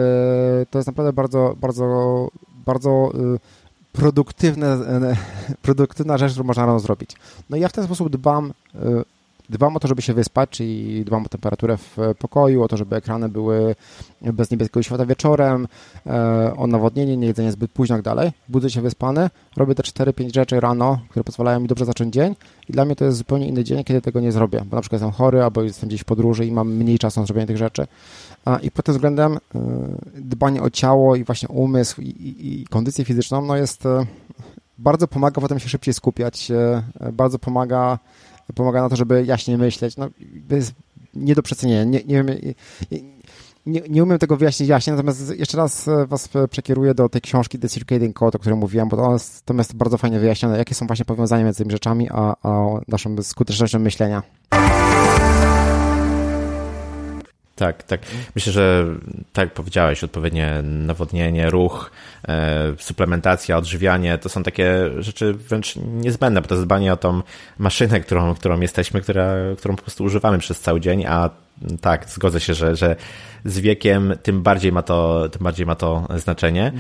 to jest naprawdę bardzo, bardzo, bardzo produktywne, produktywna rzecz, którą można rano zrobić. No i ja w ten sposób dbam Dbam o to, żeby się wyspać, czyli dbam o temperaturę w pokoju, o to, żeby ekrany były bez niebieskiego światła wieczorem, e, o nawodnienie, nie jedzenie zbyt późno, tak dalej. Budzę się wyspany, robię te 4-5 rzeczy rano, które pozwalają mi dobrze zacząć dzień i dla mnie to jest zupełnie inny dzień, kiedy tego nie zrobię, bo na przykład jestem chory albo jestem gdzieś w podróży i mam mniej czasu na zrobienie tych rzeczy. I pod tym względem e, dbanie o ciało i właśnie umysł i, i, i kondycję fizyczną no jest e, bardzo pomaga potem się szybciej skupiać, bardzo pomaga pomaga na to, żeby jaśniej myśleć. No, jest nie do przecenienia. Nie, nie, wiem, nie, nie umiem tego wyjaśnić jaśnie, natomiast jeszcze raz e, Was przekieruję do tej książki The Circadian Code, o której mówiłem, bo to jest, to jest bardzo fajnie wyjaśnione, jakie są właśnie powiązania między tymi rzeczami, a, a naszą skutecznością myślenia. Tak, tak. Myślę, że tak jak powiedziałeś, odpowiednie nawodnienie, ruch, e, suplementacja, odżywianie to są takie rzeczy wręcz niezbędne, bo to jest dbanie o tą maszynę, którą, którą jesteśmy, która, którą po prostu używamy przez cały dzień, a tak, zgodzę się, że, że z wiekiem tym bardziej ma to, tym bardziej ma to znaczenie.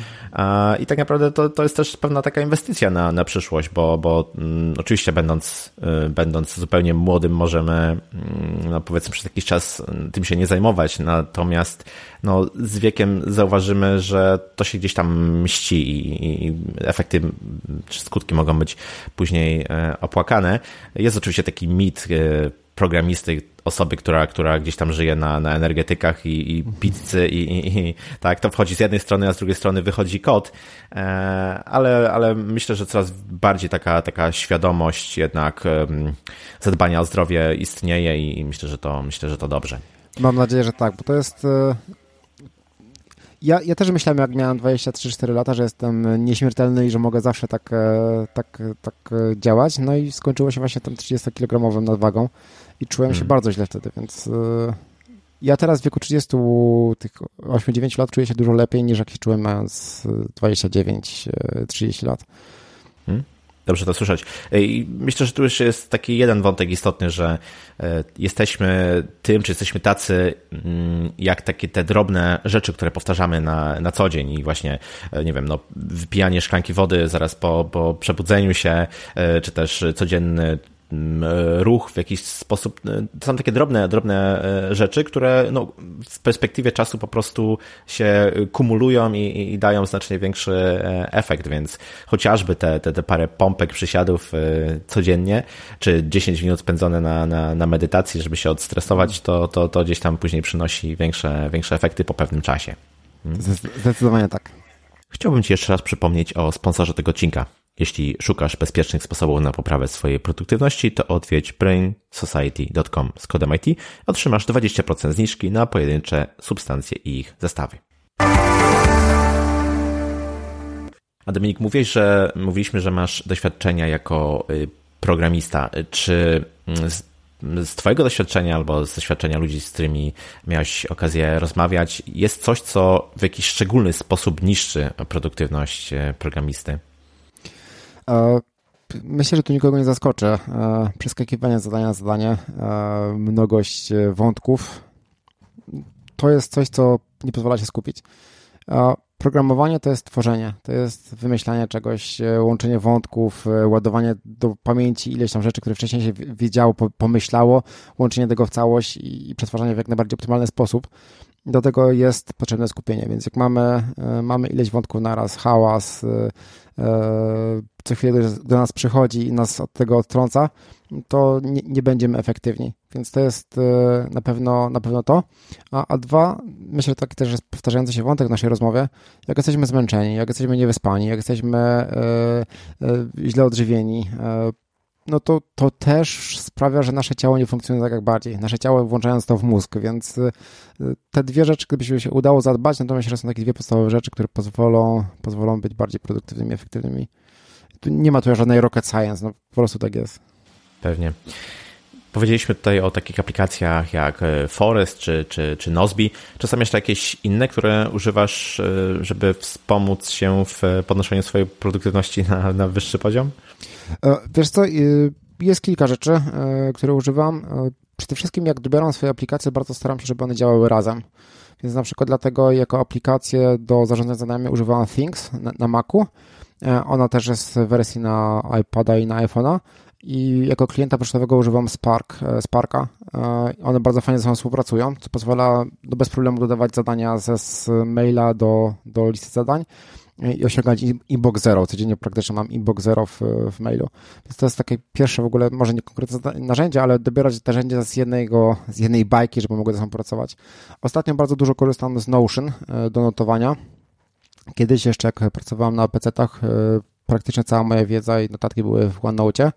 I tak naprawdę to, to jest też pewna taka inwestycja na, na przyszłość, bo, bo mm, oczywiście będąc, y, będąc zupełnie młodym możemy, mm, no powiedzmy przez jakiś czas tym się nie zajmować, natomiast no, z wiekiem zauważymy, że to się gdzieś tam mści i, i efekty czy skutki mogą być później e, opłakane. Jest oczywiście taki mit e, programisty, osoby, która, która gdzieś tam żyje na, na energetykach i, i pizzy i, i, i, tak, to wchodzi z jednej strony, a z drugiej strony wychodzi kod, e, ale, ale myślę, że coraz bardziej taka, taka świadomość jednak zadbania o zdrowie istnieje i myślę, że to, myślę, że to dobrze. Mam nadzieję, że tak, bo to jest e, ja, ja też myślałem, jak miałem 23-4 lata, że jestem nieśmiertelny i że mogę zawsze tak, e, tak, tak działać. No i skończyło się właśnie tym 30-kilogramową nadwagą i czułem się hmm. bardzo źle wtedy, więc e, ja teraz w wieku 30, tych 8-9 lat czuję się dużo lepiej niż jak się czułem mając 29-30 e, lat. Hmm. Dobrze to słyszeć. I myślę, że tu już jest taki jeden wątek istotny, że jesteśmy tym, czy jesteśmy tacy, mm, jak takie te drobne rzeczy, które powtarzamy na, na co dzień i właśnie, nie wiem, no, wypijanie szklanki wody zaraz po, po przebudzeniu się, czy też codzienny ruch w jakiś sposób. E, to są takie drobne, drobne e, rzeczy, które no, w perspektywie czasu po prostu się kumulują i, i dają znacznie większy e, efekt, więc chociażby te, te, te parę pompek, przysiadów codziennie, czy 10 minut spędzone na, na, na medytacji, żeby się odstresować, to, to, to gdzieś tam później przynosi większe, większe efekty po pewnym czasie. Hmm? Zdecydowanie tak. Chciałbym Ci jeszcze raz przypomnieć o sponsorze tego odcinka. Jeśli szukasz bezpiecznych sposobów na poprawę swojej produktywności, to odwiedź brainsociety.com z kodem IT. Otrzymasz 20% zniżki na pojedyncze substancje i ich zestawy. A Dominik, mówisz, że mówiliśmy, że masz doświadczenia jako y, programista. Czy mm, z, Twojego doświadczenia albo z doświadczenia ludzi, z którymi miałeś okazję rozmawiać, jest coś, co w jakiś szczególny sposób niszczy produktywność y, programisty? Myślę, że tu nikogo nie zaskoczę. Przeskakiwanie z zadania na zadanie, mnogość wątków, to jest coś, co nie pozwala się skupić. Programowanie to jest tworzenie, to jest wymyślanie czegoś, łączenie wątków, ładowanie do pamięci ileś tam rzeczy, które wcześniej się wiedziało, pomyślało, łączenie tego w całość i przetwarzanie w jak najbardziej optymalny sposób. Do tego jest potrzebne skupienie, więc jak mamy, mamy ileś wątków naraz, hałas, co chwilę do nas przychodzi i nas od tego odtrąca, to nie, nie będziemy efektywni. Więc to jest e, na pewno, na pewno to. A, a dwa, myślę, że taki też jest powtarzający się wątek w naszej rozmowie, jak jesteśmy zmęczeni, jak jesteśmy niewyspani, jak jesteśmy e, e, źle odżywieni, no to, to też sprawia, że nasze ciało nie funkcjonuje tak jak bardziej. Nasze ciało włączając to w mózg, więc te dwie rzeczy, gdyby się udało zadbać, że są takie dwie podstawowe rzeczy, które pozwolą, pozwolą być bardziej produktywnymi, efektywnymi tu nie ma tu żadnej rocket science, no po prostu tak jest. Pewnie. Powiedzieliśmy tutaj o takich aplikacjach jak e, Forest czy, czy, czy Nozbi. Czasem jeszcze jakieś inne, które używasz, e, żeby wspomóc się w podnoszeniu swojej produktywności na, na wyższy poziom? E, wiesz co, jest kilka rzeczy, które używam. Przede wszystkim jak dobieram swoje aplikacje, bardzo staram się, żeby one działały razem. Więc na przykład dlatego jako aplikację do zarządzania zadaniami używam Things na, na Macu E, ona też jest w wersji na iPada i na iPhone'a i jako klienta pocztowego używam Spark, e, Sparka. E, one bardzo fajnie ze sobą współpracują, co pozwala bez problemu dodawać zadania ze z maila do, do listy zadań i osiągać inbox zero. Codziennie praktycznie mam inbox zero w, w mailu. Więc to jest takie pierwsze w ogóle, może nie konkretne narzędzie, ale dobierać narzędzie z, jednego, z jednej bajki, żeby mogły ze sobą pracować. Ostatnio bardzo dużo korzystam z Notion do notowania Kiedyś jeszcze jak pracowałem na PC-tach, e, praktycznie cała moja wiedza i notatki były w OneNote.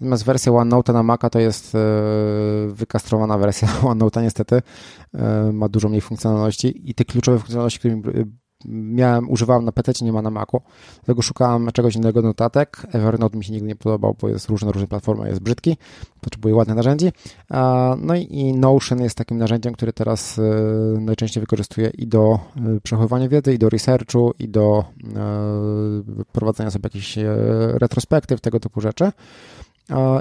Natomiast wersja OneNote na Maca to jest e, wykastrowana wersja OneNote niestety. E, ma dużo mniej funkcjonalności i te kluczowe funkcjonalności, którymi miałem, używałem na PC, nie ma na Macu. Dlatego szukałem czegoś innego notatek. Evernote mi się nigdy nie podobał, bo jest różne, różne platformy, jest brzydki, potrzebuje ładnych narzędzi. No i Notion jest takim narzędziem, które teraz najczęściej wykorzystuję i do przechowywania wiedzy, i do researchu, i do prowadzenia sobie jakichś retrospektyw, tego typu rzeczy.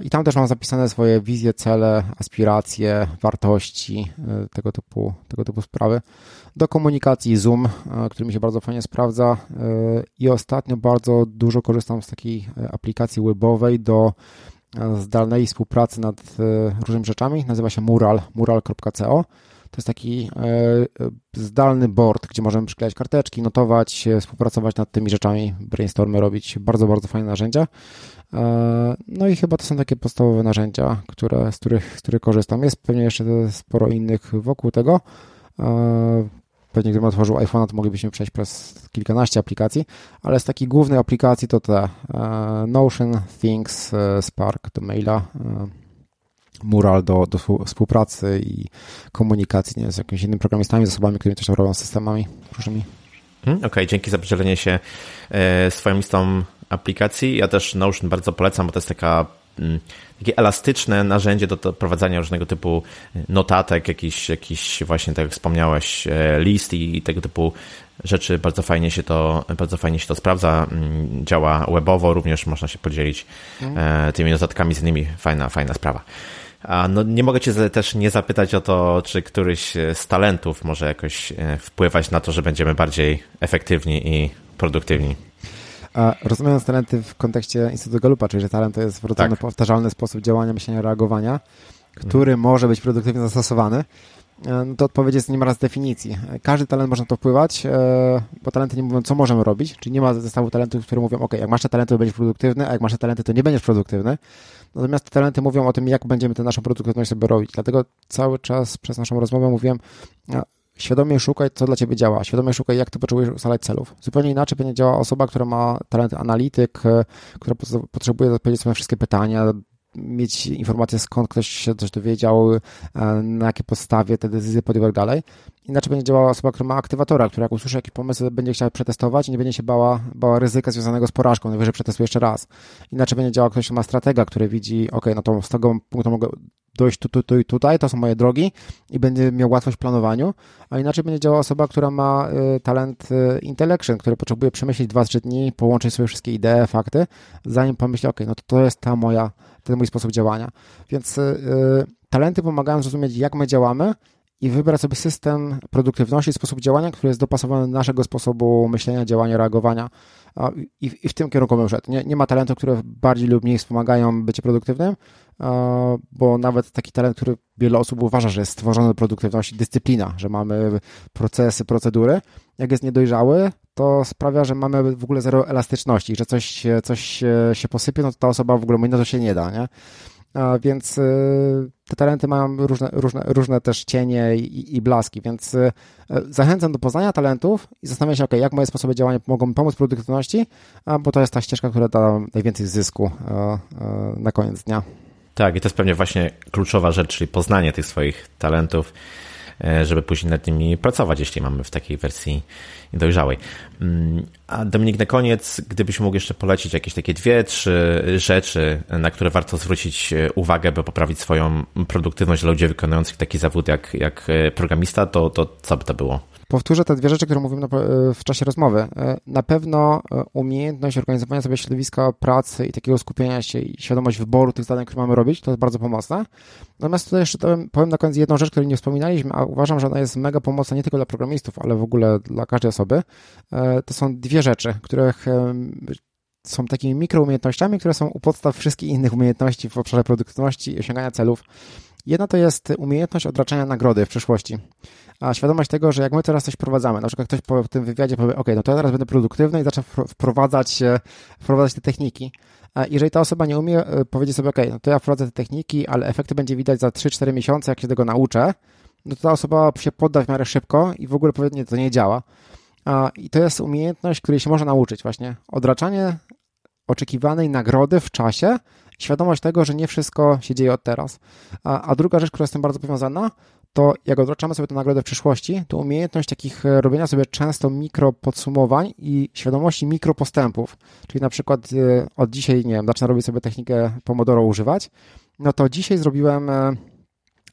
I tam też mam zapisane swoje wizje, cele, aspiracje, wartości, e, tego typu, tego typu sprawy. Do komunikacji Zoom, e, który mi się bardzo fajnie sprawdza. E, I ostatnio bardzo dużo korzystam z takiej aplikacji webowej do zdalnej współpracy nad różnymi rzeczami. Nazywa się Mural, mural.co. To jest taki zdalny board, gdzie możemy przyklejać karteczki, notować, współpracować nad tymi rzeczami, brainstormy robić. Bardzo, bardzo fajne narzędzia. E, no i chyba to są takie podstawowe narzędzia, które, z, których, z których korzystam. Jest pewnie jeszcze sporo innych wokół tego. E, pewnie gdybym otworzył iPhone, to moglibyśmy przejść przez kilkanaście aplikacji, ale z takich głównych aplikacji to te e, Notion, Things, Spark do maila, Mural do, do współpracy i komunikacji nie, z jakimiś innymi programistami, zasobami, którymi coś tam robią, systemami różnymi. Hmm, okej, okay, dzięki za podzielenie się swoją listą aplikacji. Ja też Notion bardzo polecam, bo to jest taka mm, takie elastyczne narzędzie do, do prowadzenia różnego typu notatek, jakiś, jakiś właśnie, tak jak wspomniałeś, e, list i, i tego typu rzeczy. Bardzo fajnie się to, bardzo fajnie się to sprawdza. Mm, działa webowo, również można się podzielić mm. tymi notatkami z innymi. Fajna, fajna sprawa. A no, nie mogę cię też nie zapytać o to, czy któryś z talentów może jakoś e, wpływać na to, że będziemy bardziej efektywni i produktywni. A rozumiejąc talenty w kontekście Instytutu Galupa, czyli że talent to jest wrodzony, tak. powtarzalny sposób działania, myślenia, reagowania, który mhm. może być produktywnie zastosowany, e, no to odpowiedź jest niemal z definicji. Każdy talent może na to wpływać, e, bo talenty nie mówią, co możemy robić, czyli nie ma zestawu talentów, które mówią, ok, jak masz te talenty, to będziesz produktywny, a jak masz te talenty, to nie będziesz produktywny. Natomiast talenty mówią o tym, jak będziemy tę naszą produktywność sobie robić. Dlatego cały czas przez naszą rozmowę mówiłem, świadomie szukaj, co dla ciebie działa, świadomie szukaj, jak ty potrzebujesz ustalać celów. Zupełnie inaczej będzie działała osoba, która ma talent analityk, e, która potrzebuje odpowiedzieć sobie na wszystkie pytania, mieć informację, skąd ktoś się coś dowiedział, e, na jakiej podstawie te decyzje podjął i tak dalej. Inaczej będzie działała osoba, która ma aktywatora, która jak usłyszy jakiś pomysł, będzie chciała przetestować i nie będzie się bała, bała ryzyka związanego z porażką, najwyżej przetestuje jeszcze raz. Inaczej będzie działał ktoś, kto ma stratega, który widzi, ok, no to z tego punktu mogę dojść tu, tu, tu i tutaj, to są moje drogi i będzie miał łatwość w planowaniu, a inaczej będzie działała osoba, która ma y, talent y, intellection, który potrzebuje przemyśleć dwa, trzy dni, połączyć sobie wszystkie idee, fakty, zanim pomyśli, ok, no to to jest ta moja, ten mój sposób działania. Więc y, talenty pomagają zrozumieć, jak my działamy i wybrać sobie system produktywności, sposób działania, który jest dopasowany do naszego sposobu myślenia, działania, reagowania i, i w tym kierunku bym szedł. Nie, nie ma talentów, które bardziej lub mniej wspomagają bycie produktywnym, bo nawet taki talent, który wiele osób uważa, że jest stworzony do produktywności, dyscyplina, że mamy procesy, procedury, jak jest niedojrzały, to sprawia, że mamy w ogóle zero elastyczności, że coś, coś się posypie, no to ta osoba w ogóle mówi, no to się nie da, nie? Więc y, te talenty mają różne, różne, różne też cienie i, i blaski, więc y, zachęcam do poznania talentów i zastanawiam się, jak moje sposoby działania mogą mi pomóc w produktywności, bo to jest ta ścieżka, która da najwięcej zysku na koniec dnia. Tak, i to jest pewnie właśnie kluczowa rzecz, czyli poznanie tych swoich talentów, e, żeby później nad nimi pracować, jeśli mamy w takiej wersji dojrzałej. Mm, a Dominik, na koniec, gdybyś mógł jeszcze polecić jakieś takie dwie, trzy rzeczy, na które warto zwrócić e, uwagę, by poprawić swoją produktywność dla ludzi wykonujących taki zawód jak, jak e, programista, to, to co by to było? powtórzę te dwie rzeczy, które mówiłem w czasie rozmowy. E, na pewno e, umiejętność organizowania sobie środowiska pracy i takiego skupienia się i świadomość wyboru tych zadań, które mamy robić, to jest bardzo pomocne. Natomiast tutaj jeszcze powiem na koniec jedną rzecz, której nie wspominaliśmy, a uważam, że ona jest mega pomocna nie tylko dla programistów, ale w ogóle dla każdej osoby. E, to są dwie rzeczy, których są takimi mikroumiejętnościami, które są u podstaw wszystkich innych umiejętności w obszarze produktywności i osiągania celów. Jedna to jest umiejętność odraczania nagrody w przyszłości a świadomość tego, że jak my teraz coś wprowadzamy, na przykład ktoś po tym wywiadzie powie, ok, no to ja teraz będę produktywny i zacznę wprowadzać, wprowadzać te techniki. A jeżeli ta osoba nie umie e, powiedzieć sobie, ok, no to ja wprowadzę te techniki, ale efekty będzie widać za 3-4 miesiące, jak się tego nauczę, no to ta osoba się podda w miarę szybko i w ogóle powie, nie, to nie działa. I to jest umiejętność, której się można nauczyć właśnie. Odraczanie oczekiwanej nagrody w czasie, świadomość tego, że nie wszystko się dzieje od teraz. A, a druga rzecz, która jest z tym bardzo powiązana, to jak odroczamy sobie tę nagrodę w przyszłości, to umiejętność takich e, robienia sobie często mikro podsumowań i świadomości mikropostępów, czyli na przykład e, od dzisiaj, nie wiem, zacznę robić sobie technikę Pomodoro używać, no to dzisiaj zrobiłem e,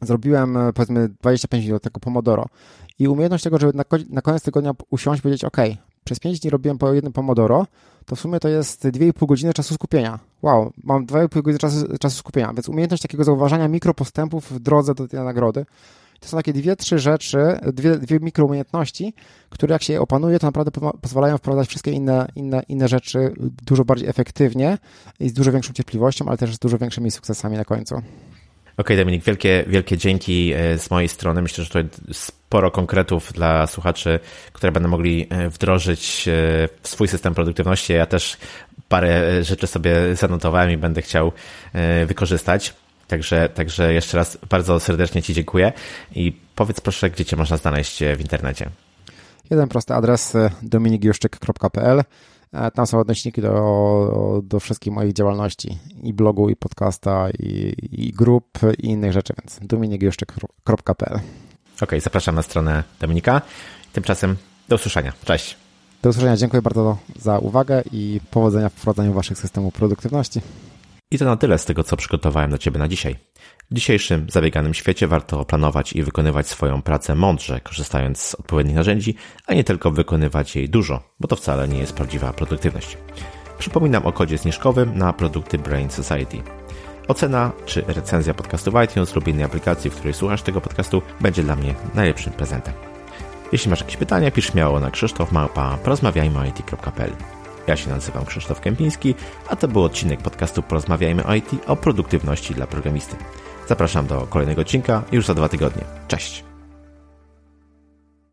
zrobiłem powiedzmy 25 minut tego Pomodoro i umiejętność tego, żeby na, na koniec tygodnia usiąść i powiedzieć, ok, przez 5 dni robiłem po jednym Pomodoro, to w sumie to jest 2,5 godziny czasu skupienia. Wow, mam 2,5 godziny czasu, czasu skupienia, więc umiejętność takiego zauważania mikropostępów w drodze do tej nagrody, to są takie dwie, trzy rzeczy, dwie, dwie mikroumiejętności, które jak się je opanuje, to naprawdę pozwalają wprowadzać wszystkie inne, inne, inne rzeczy dużo bardziej efektywnie i z dużo większą cierpliwością, ale też z dużo większymi sukcesami na końcu. Okay, Dominik, wielkie, wielkie dzięki e, z mojej strony. Myślę, że to sporo konkretów dla słuchaczy, które będą mogli e, wdrożyć e, w swój system produktywności. Ja też parę rzeczy sobie zanotowałem i będę chciał wykorzystać. Także, także jeszcze raz bardzo serdecznie Ci dziękuję i powiedz proszę, gdzie Cię można znaleźć w internecie. Jeden prosty adres dominikjuszczyk.pl tam są odnośniki do, do wszystkich moich działalności i blogu, i podcasta, i, i grup, i innych rzeczy, więc dominikjuszczyk.pl Ok, zapraszam na stronę Dominika. Tymczasem do usłyszenia. Cześć. Do usłyszenia. Dziękuję bardzo za uwagę i powodzenia w wprowadzaniu Waszych systemów produktywności. I to na tyle z tego, co przygotowałem dla Ciebie na dzisiaj. W dzisiejszym zabieganym świecie warto planować i wykonywać swoją pracę mądrze, korzystając z odpowiednich narzędzi, a nie tylko wykonywać jej dużo, bo to wcale nie jest prawdziwa produktywność. Przypominam o kodzie zniżkowym na produkty Brain Society. Ocena czy recenzja podcastu w iTunes lub innej aplikacji, w której słuchasz tego podcastu, będzie dla mnie najlepszym prezentem. Jeśli masz jakieś pytania, pisz śmiało na krzysztofmałpa.porozmawiajmy.it ja się nazywam Krzysztof Kępiński, a to był odcinek podcastu Porozmawiajmy o IT o produktywności dla programisty. Zapraszam do kolejnego odcinka już za dwa tygodnie. Cześć!